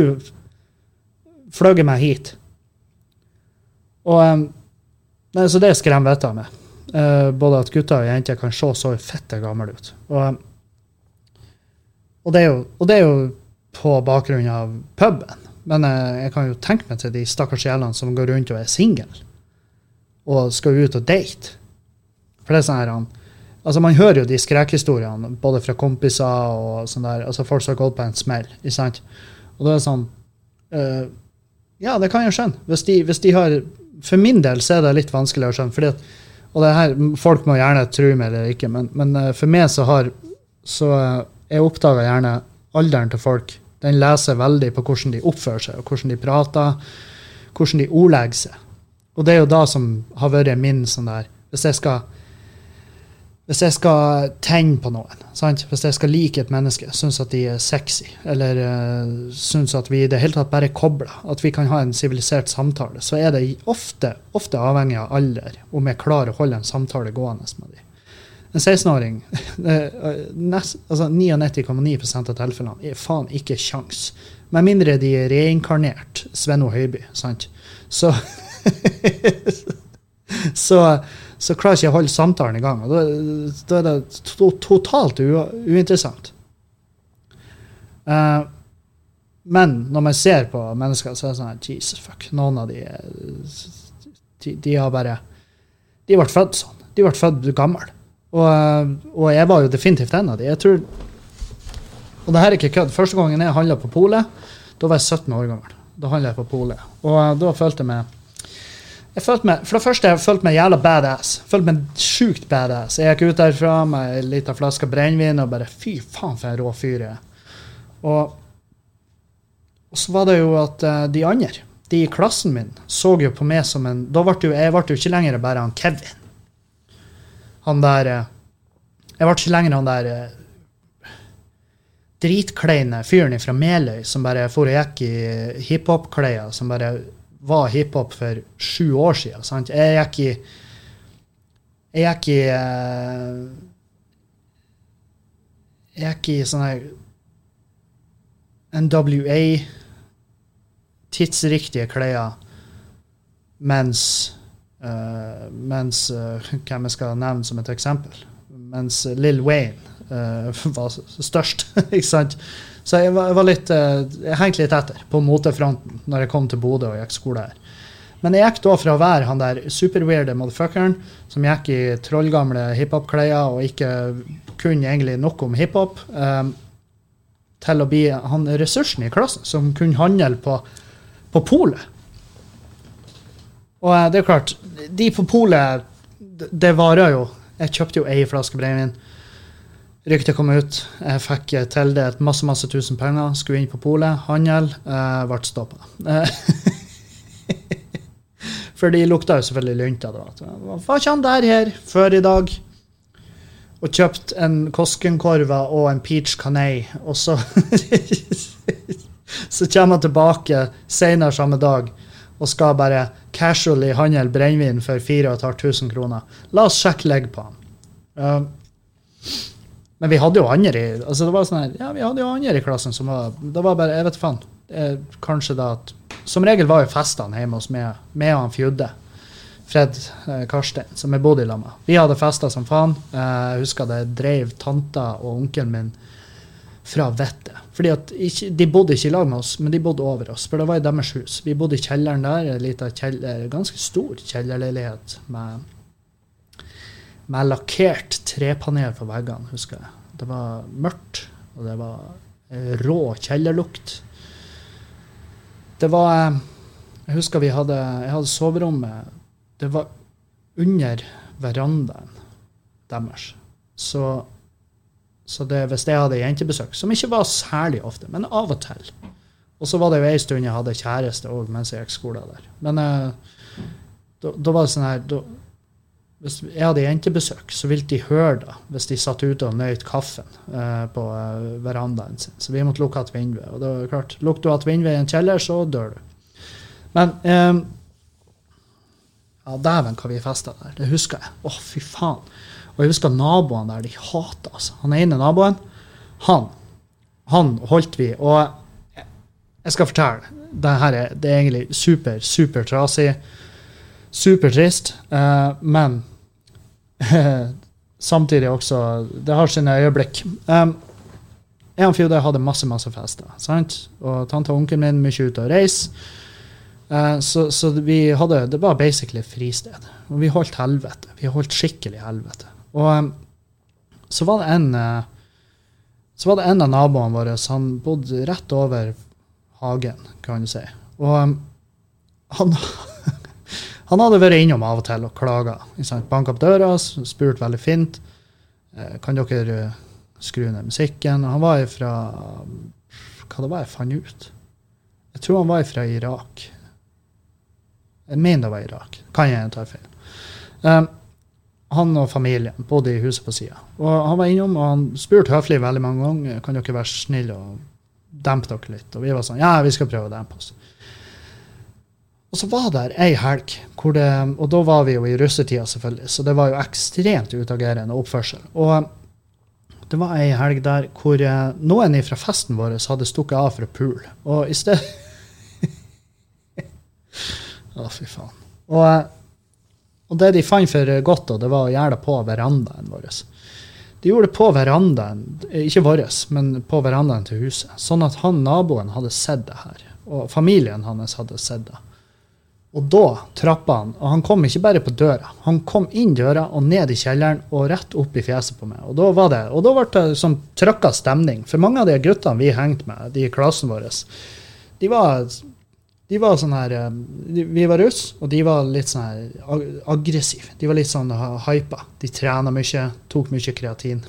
fløyet meg hit? Og um, Så det skremmer vettet av meg. Uh, både at gutter og jenter kan se så fette gamle ut. Og, um, og, det jo, og det er jo på bakgrunn av puben. Men eh, jeg kan jo tenke meg til de stakkars sjelene som går rundt og er single og skal ut og date. For det er sånn her Altså, man hører jo de skrekkhistoriene, både fra kompiser og sånn der. Altså, folk som har gått på en smell. ikke sant? Og da er det sånn uh, Ja, det kan jeg skjønne. Hvis de, hvis de har For min del så er det litt vanskelig å skjønne. fordi at, og det her, Folk må gjerne tro meg eller ikke, men, men eh, for meg så har så Jeg oppdaga gjerne alderen til folk. Den leser veldig på hvordan de oppfører seg, og hvordan de prater, hvordan de ordlegger seg. Og det er jo da som har vært min sånn der Hvis jeg skal hvis jeg skal tenne på noen, sant? hvis jeg skal like et menneske, synes at de er sexy, eller uh, synes at vi i det hele tatt bare kobler, at vi kan ha en sivilisert samtale, så er det ofte, ofte, avhengig av alder om jeg klarer å holde en samtale gående med dem. En 16-åring [LAUGHS] altså 99,9 av tilfellene er faen ikke kjangs. Med mindre de er reinkarnert Svenno Høiby. sant? Så [LAUGHS] Så så klarer ikke jeg å holde samtalen i gang. og Da, da er det to, totalt uinteressant. Uh, men når man ser på mennesker, så er det sånn Jesus fuck. Noen av de, de, de har bare De ble født sånn. De ble født gamle. Og, og, jeg var jo definitivt en av de. Jeg tror Og det her er ikke kødd. Første gangen jeg handla på polet, da var jeg 17 år gammel. Da handla jeg på polet. Og da følte jeg meg jeg følte meg, For det første jeg følte meg jævla badass. Følte meg sjukt badass. Jeg gikk ut derfra med ei lita flaske brennevin og bare Fy faen, for en rå fyr jeg er. Og, og, så var det jo at uh, de andre, de i klassen min, så jo på meg som en Da ble jo, jeg ble jo ikke lenger bare han Kevin. Han der uh, Jeg ble ikke lenger han der uh, dritkleine fyren fra Meløy som bare for og gikk i hiphop-klær, som bare var hiphop for sju år siden. Sant? Jeg gikk i Jeg gikk i Jeg gikk i sånn her NWA tidsriktige klær mens mens uh, [LAUGHS] Hvem jeg skal nevne som et eksempel? Mens Lill Wayne [LAUGHS] var størst. [LAUGHS] ikke sant? Så jeg var, jeg var litt, eh, jeg hengte litt etter på motefronten når jeg kom til Bodø og gikk skole her. Men jeg gikk da fra å være han der superweirde motherfuckeren som gikk i trollgamle hiphop-klær og ikke kunne egentlig noe om hiphop, um, til å bli han ressursen i klassen som kunne handle på, på polet. Og eh, det er klart, de på polet, det varer jo. Jeg kjøpte jo ei flaske brennevin. Ryktet kom ut. Jeg fikk tildelt masse masse tusen penger. Skulle inn på polet. Handel. Eh, ble stoppa. [LAUGHS] For de lukta jo selvfølgelig lunta. da. Var ikke han der her før i dag? Og kjøpt en Koskenkorva og en peach canay. Og så [LAUGHS] Så kommer han tilbake senere samme dag og skal bare casually handle brennevin for 4500 kroner. La oss sjekke legg på han. Uh, men vi hadde jo andre i altså det var sånn her, ja, vi hadde jo andre i klassen som var det var bare, Jeg vet faen. Kanskje da at Som regel var jo festene hjemme hos meg, med og han Fjudde. Fred eh, Karstein, som jeg bodde i lag med. Vi hadde fester som faen. Eh, jeg husker det drev tanta og onkelen min fra vettet. Fordi at ikke, De bodde ikke i lag med oss, men de bodde over oss. For det var i deres hus. Vi bodde i kjelleren der, en kjeller, ganske stor kjellerleilighet med med lakkert trepanel på veggene, husker jeg. Det var mørkt, og det var eh, rå kjellerlukt. Det var eh, Jeg husker vi hadde, jeg hadde soverommet Det var under verandaen deres. Så, så det, hvis jeg hadde jentebesøk, som ikke var særlig ofte, men av og til Og så var det jo ei stund jeg hadde kjæreste òg mens jeg gikk skole der. Men eh, da var det sånn her da, hvis jeg hadde jentebesøk, så ville de høre det hvis de satt ute og nøyt kaffen eh, på eh, verandaen sin. Så vi måtte lukke igjen vinduet. Og det var klart, lukker du igjen vinduet i en kjeller, så dør du. Men eh, Ja, dæven hva vi festa der. Det husker jeg. Å, fy faen. Og jeg husker naboene der. De hata altså. Han ene naboen, han, han holdt vi. Og jeg skal fortelle. Det her er, det er egentlig super, super trasig. Supertrist, uh, men [LAUGHS] samtidig også Det har sine øyeblikk. Um, jeg og Fjode hadde masse masse fester. sant? Og tante og onkelen min mye ute og reise. Uh, så, så vi hadde, det var basically fristed. Og vi holdt helvete. Vi holdt skikkelig helvete. Og um, så var det en eh, så var det en av naboene våre Han bodde rett over hagen, kan du si. Og um, han, [LAUGHS] han hadde vært innom av og til og klaga. Banka opp døra, spurt veldig fint. Eh, kan dere eh, skru ned musikken? Han var fra Hva det var jeg fant ut? Jeg tror han var fra Irak. Jeg mener det var Irak. Kan jeg ta feil. Um, han og familien bodde i huset på sida. Og han var innom og han spurte høflig veldig mange ganger kan dere være snille og dempe dere litt. Og vi var sånn ja, vi skal prøve å dempe oss. Og så var det ei helg, det, og da var vi jo i russetida, selvfølgelig, så det var jo ekstremt utagerende oppførsel. Og det var ei helg der hvor eh, noen fra festen vår hadde stukket av å pule. Og i stedet Å, [LAUGHS] fy faen. Og eh, og det de fant for godt, det var å gjøre det på verandaen vår. De gjorde det på verandaen, ikke vår, men på verandaen til huset. Sånn at han naboen hadde sett det her. Og familien hans hadde sett det. Og da trappa han, og han kom ikke bare på døra. Han kom inn døra og ned i kjelleren og rett opp i fjeset på meg. Og da var det, og da ble det sånn trøkka stemning. For mange av de guttene vi hengte med, de i klassen vår, de var de var sånn her eh, Vi var russ, og de var litt sånn her aggressive. De var litt sånn hypa. De trena mye, tok mye kreatin.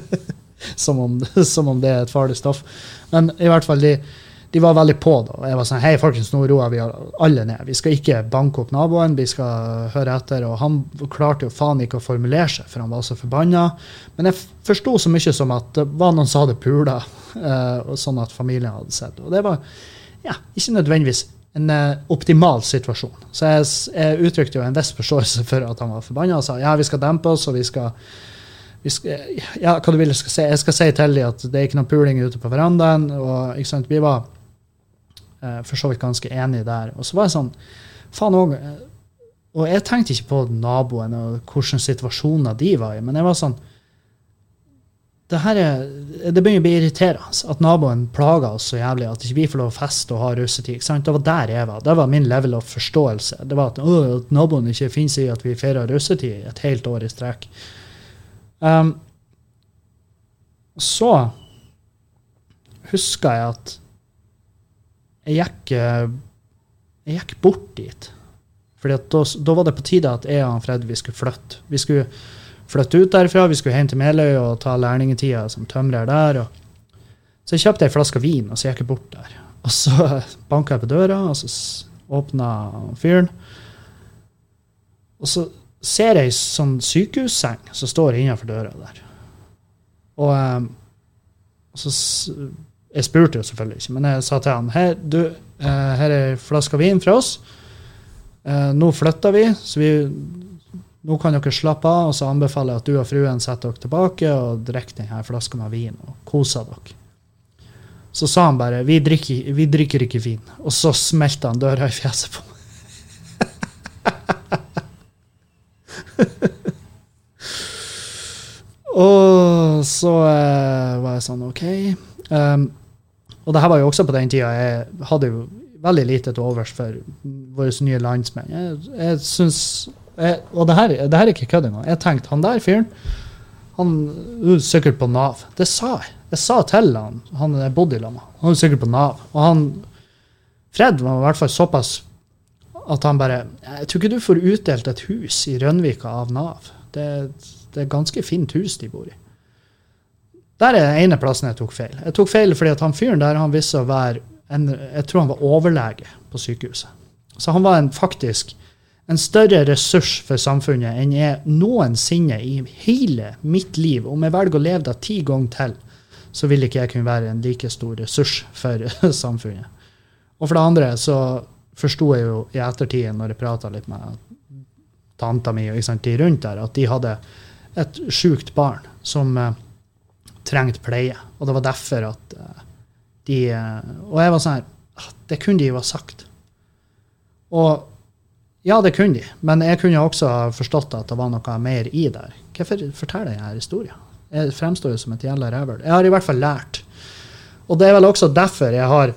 [LAUGHS] som, om, som, om, det er et farlig stoff. Men i hvert fall, de, de var veldig på. da. Jeg var sånn Hei, folkens, nå roer vi alle ned. Vi skal ikke banke opp naboen, vi skal høre etter. Og han klarte jo faen ikke å formulere seg, for han var så forbanna. Men jeg forsto så mye som at det var noen som hadde pula, uh, sånn at familien hadde sett. Og det var ja, ikke nødvendigvis en uh, optimal situasjon. Så jeg, jeg, uttrykte jo en viss forståelse for at han var forbanna og sa ja, vi skal dempe oss, og vi skal, vi skal Ja, hva du vil jeg skal si? Jeg skal si til dem at det er ikke noe puling ute på verandaen. og ikke sant, Vi var eh, for så vidt ganske enige der. Og så var jeg sånn Faen òg eh, Og jeg tenkte ikke på naboen og hvilke situasjoner de var i, men jeg var sånn det, her er, det begynner å bli irriterende at naboen plager oss så jævlig at ikke vi får lov å feste og ha russetid. ikke sant? Det var der jeg var. Det var min level of forståelse. Det var At, å, at naboen ikke finner seg i at vi feirer russetid et helt år i strekk. Um, så husker jeg at jeg gikk, jeg gikk bort dit. Fordi da, da, var det på tide at jeg og Fred vi skulle flytte. Vi skulle flytte ut derfra. Vi skulle hjem til Meløy og ta lærlingetida som tømrer der. så jeg kjøpte ei flaske vin, og så gikk jeg bort der. Og så banka jeg på døra, og så åpna fyren. Og så ser jeg ei sånn sykehusseng som står innenfor døra der. Og, um, så Jeg spurte jo selvfølgelig ikke, men jeg sa til han her, du, uh, her er ei flaske vin fra oss. Uh, nå flytter vi, så vi nå kan dere slappe av, og så anbefaler jeg at du og fruen setter dere tilbake og drikker denne flaska med vin og koser dere. Så sa han bare vi drikker, vi drikker ikke vin. Og så smelta han døra i fjeset på meg. [LAUGHS] og så eh, var jeg sånn OK. Um, og det her var jo også på den tida jeg hadde jo veldig lite til overs for våre nye landsmenn. Jeg, jeg synes jeg, og det her, det her, er ikke kødd engang. Jeg tenkte han der fyren han er sikkert på Nav. Det sa jeg. Jeg sa til han, han jeg bodde i lag med. Han er sikkert på Nav. Og han Fred var i hvert fall såpass at han bare Jeg tror ikke du får utdelt et hus i Rønvika av Nav. Det, det er et ganske fint hus de bor i. Der er den ene plassen jeg tok feil. Jeg tok feil fordi at han fyren der han visste å være en, Jeg tror han var overlege på sykehuset. Så han var en faktisk en større ressurs for samfunnet enn jeg noensinne i hele mitt liv. Om jeg velger å leve det ti ganger til, så vil ikke jeg kunne være en like stor ressurs for [LAUGHS] samfunnet. Og for det andre så forsto jeg jo i ettertid, når jeg prata litt med tanta mi og de rundt der, at de hadde et sjukt barn som uh, trengte pleie. Og det var derfor at uh, de uh, Og jeg var sånn her ah, Det kunne de jo ha sagt. Og ja, det kunne de, men jeg kunne også forstått at det var noe mer i der. Hvorfor forteller jeg denne historien? Jeg fremstår jo som et jævla rævhøl. Jeg har i hvert fall lært. Og det er vel også derfor jeg har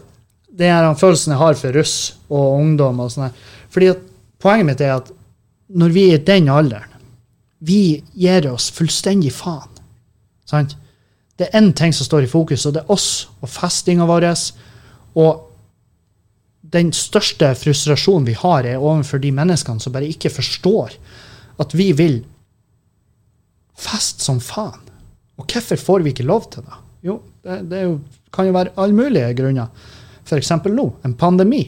det er den følelsen jeg har for russ og ungdom. og sånne. Fordi at Poenget mitt er at når vi er i den alderen, vi gir oss fullstendig faen Sant? Det er én ting som står i fokus, og det er oss og festinga vår. Og den største frustrasjonen vi har, er overfor de menneskene som bare ikke forstår at vi vil feste som faen. Og hvorfor får vi ikke lov til det? Jo, det, det jo, kan jo være alle mulige grunner. F.eks. nå, en pandemi.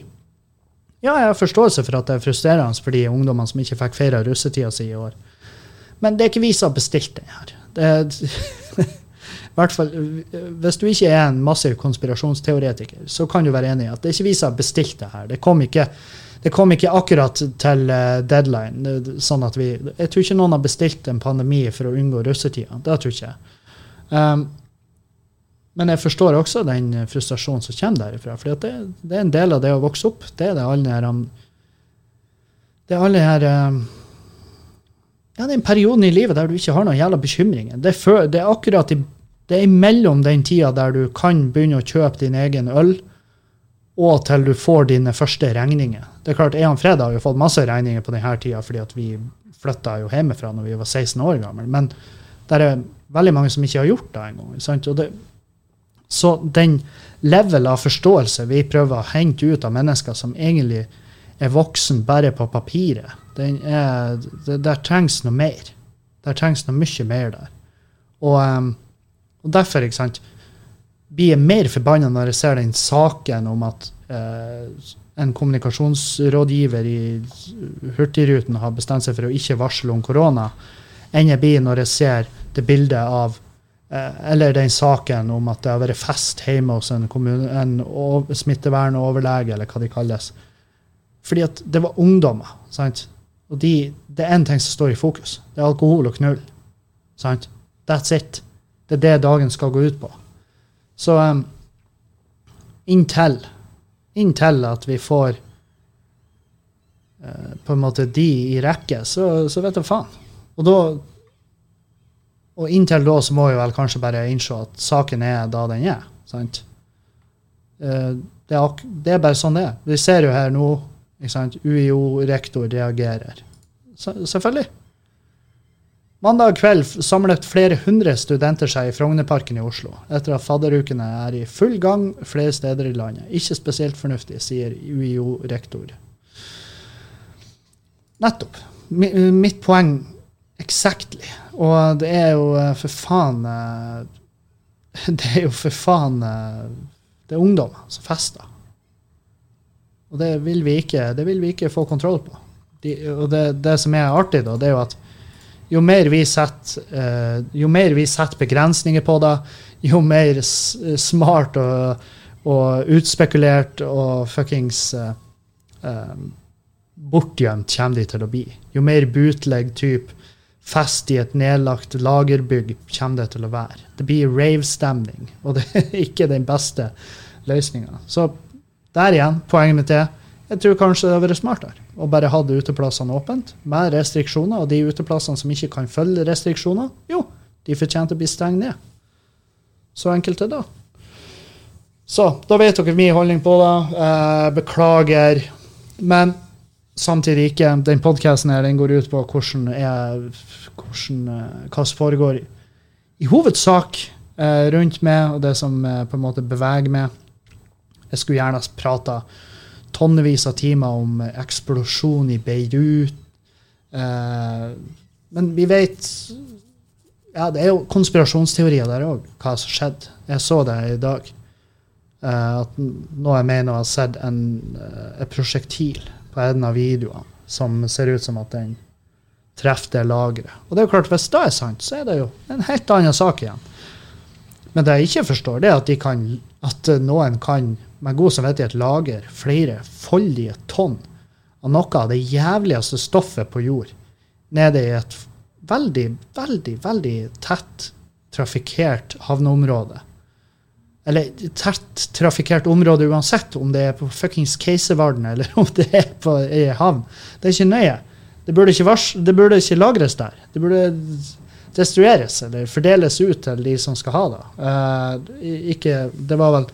Ja, jeg har forståelse for at det er frustrerende for de ungdommene som ikke fikk feira russetida si i år. Men det er ikke vi som har bestilt den her. Det hvert fall, Hvis du ikke er en massiv konspirasjonsteoretiker, så kan du være enig i at det er ikke vi som har bestilt det her. Det kom ikke, det kom ikke akkurat til eh, deadline. sånn at vi, Jeg tror ikke noen har bestilt en pandemi for å unngå russetida. Det tror ikke jeg. Um, men jeg forstår også den frustrasjonen som kommer derifra. For det, det, er en del av det å vokse opp. Det er det alle her um, Det er alle her um, ja, den perioden en periode i livet der du ikke har noen jævla bekymringer. Det det er akkurat i det er imellom den tida der du kan begynne å kjøpe din egen øl, og til du får dine første regninger. Det er klart, Ehan Fred har jo fått masse regninger på denne tida fordi at vi flytta jo hjemmefra når vi var 16 år gamle. Men det er veldig mange som ikke har gjort det engang. Så den level av forståelse vi prøver å hente ut av mennesker som egentlig er voksen bare på papiret, er, det, der trengs noe mer. Der trengs noe mye mer der. Og um, og derfor ikke sant, blir jeg mer forbanna når jeg ser den saken om at eh, en kommunikasjonsrådgiver i Hurtigruten har bestemt seg for å ikke varsle om korona, enn jeg blir når jeg ser det bildet av eh, Eller den saken om at det har vært fest hjemme hos en, kommune, en smittevernoverlege, eller hva de kalles. Fordi at det var ungdommer. sant? Og de, det er én ting som står i fokus. Det er alkohol og knull. sant? That's it. Det er det dagen skal gå ut på. Så um, inntil inntil at vi får uh, på en måte de i rekke, så, så vet jeg faen. Og da og inntil da så må vi vel kanskje bare innse at saken er da den er. sant? Uh, det, er det, er bare sånn det er. Vi ser jo her nå UiO-rektor reagerer. Så, selvfølgelig. Mandag kveld samlet flere hundre studenter seg i Frognerparken i Oslo, etter at fadderukene er i full gang flere steder i landet. Ikke spesielt fornuftig, sier UiO-rektor. Nettopp. Mitt poeng exactly. Og det er jo eh, for faen eh, [LAUGHS] Det er jo for faen eh, Det er ungdommer som fester. Og det vil vi ikke, vil vi ikke få kontroll på. De, og det, det, som er artig, da, det er jo at jo mer vi setter, uh, jo mer vi setter begrensninger på det, jo mer smart og, og, utspekulert og fuckings um, bortgjemt kommer de til å bli. Jo mer bootleg type fest i et nedlagt lagerbygg kommer det til å være. Det blir rave-stemning, og det er ikke den beste løsninga. Så der igjen, poenget mitt er jeg tror kanskje det hadde vært smartere å bare ha det uteplassene åpent med restriksjoner. Og de uteplassene som ikke kan følge restriksjoner, jo, de fortjente å bli stengt ned. Så enkelt er det. Så da vet dere min holdning på det. Eh, beklager. Men samtidig ikke. Den podkasten går ut på hvordan, er, hvordan eh, hva som foregår i hovedsak eh, rundt meg, og det som på en måte beveger meg. Jeg skulle gjerne prata tonnevis av timer om eksplosjon i Beirut. Eh, men vi vet ja, Det er jo konspirasjonsteorier der òg, hva som skjedde. Jeg så det i dag. Eh, at nå jeg mener å ha sett en, eh, et prosjektil på en av videoene som ser ut som at den treffer det lageret. Og det er jo klart, hvis det er sant, så er det jo en helt annen sak igjen. Men det jeg ikke forstår, det er at, kan, at noen kan med god samvittighet lager flere foldige tonn av noe av det jævligste stoffet på jord nede i et veldig, veldig, veldig tett trafikkert havneområde. Eller tett trafikkert område uansett, om det er på fuckings Keiservarden eller om det er på ei havn. Det er ikke nøye. Det burde ikke, vars, det burde ikke lagres der. Det burde destrueres eller fordeles ut til de som skal ha det. Uh, ikke, det var vel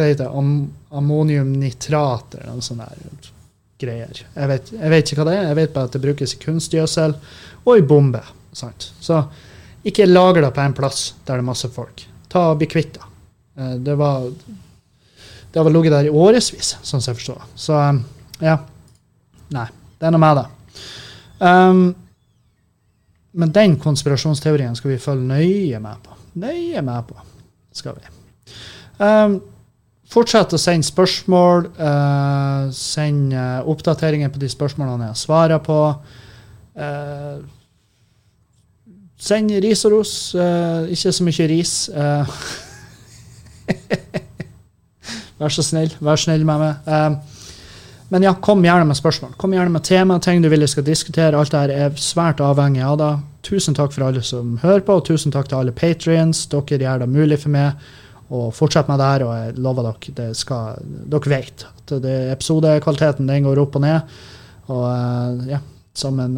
hva heter det, am ammoniumnitrat eller noe sånt der greier. Jeg vet, jeg vet, ikke hva det er, jeg vet bare at det brukes i kunstgjødsel og i bombe. Sant? Så Ikke lager det på en plass der det er masse folk. Ta og Bli kvitt det. Eh, det var Det har vel ligget der i årevis, sånn som jeg forstår. Så um, ja. Nei. Det er noe med det. Um, men den konspirasjonsteorien skal vi følge nøye med på. Nøye med på skal vi. Um, fortsett å sende spørsmål. Uh, send uh, oppdateringer på de spørsmålene jeg svarer på. Uh, Send ris og ros. Uh, ikke så mye ris. Uh, [LAUGHS] vær så snill. Vær snill med meg. Uh, men ja, kom gjerne med spørsmål. Kom gjerne med tema, ting du vil jeg skal diskutere. Alt det her er svært avhengig av det. Tusen takk for alle som hører på, og tusen takk til alle patrions. Dere gjør det mulig for meg. Og fortsett med det her, og jeg lover dere det skal, dere vet at det, episodekvaliteten den går opp og ned. Og ja, som en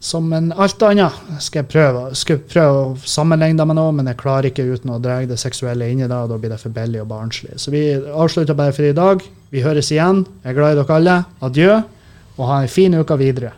som en alt annet skal jeg prøve, skal prøve å sammenligne det med noe, men jeg klarer ikke uten å dra det seksuelle inn i det, og da blir det for billig og barnslig. Så vi avslutter bare for i dag. Vi høres igjen. Jeg er glad i dere alle. Adjø, og ha en fin uke videre.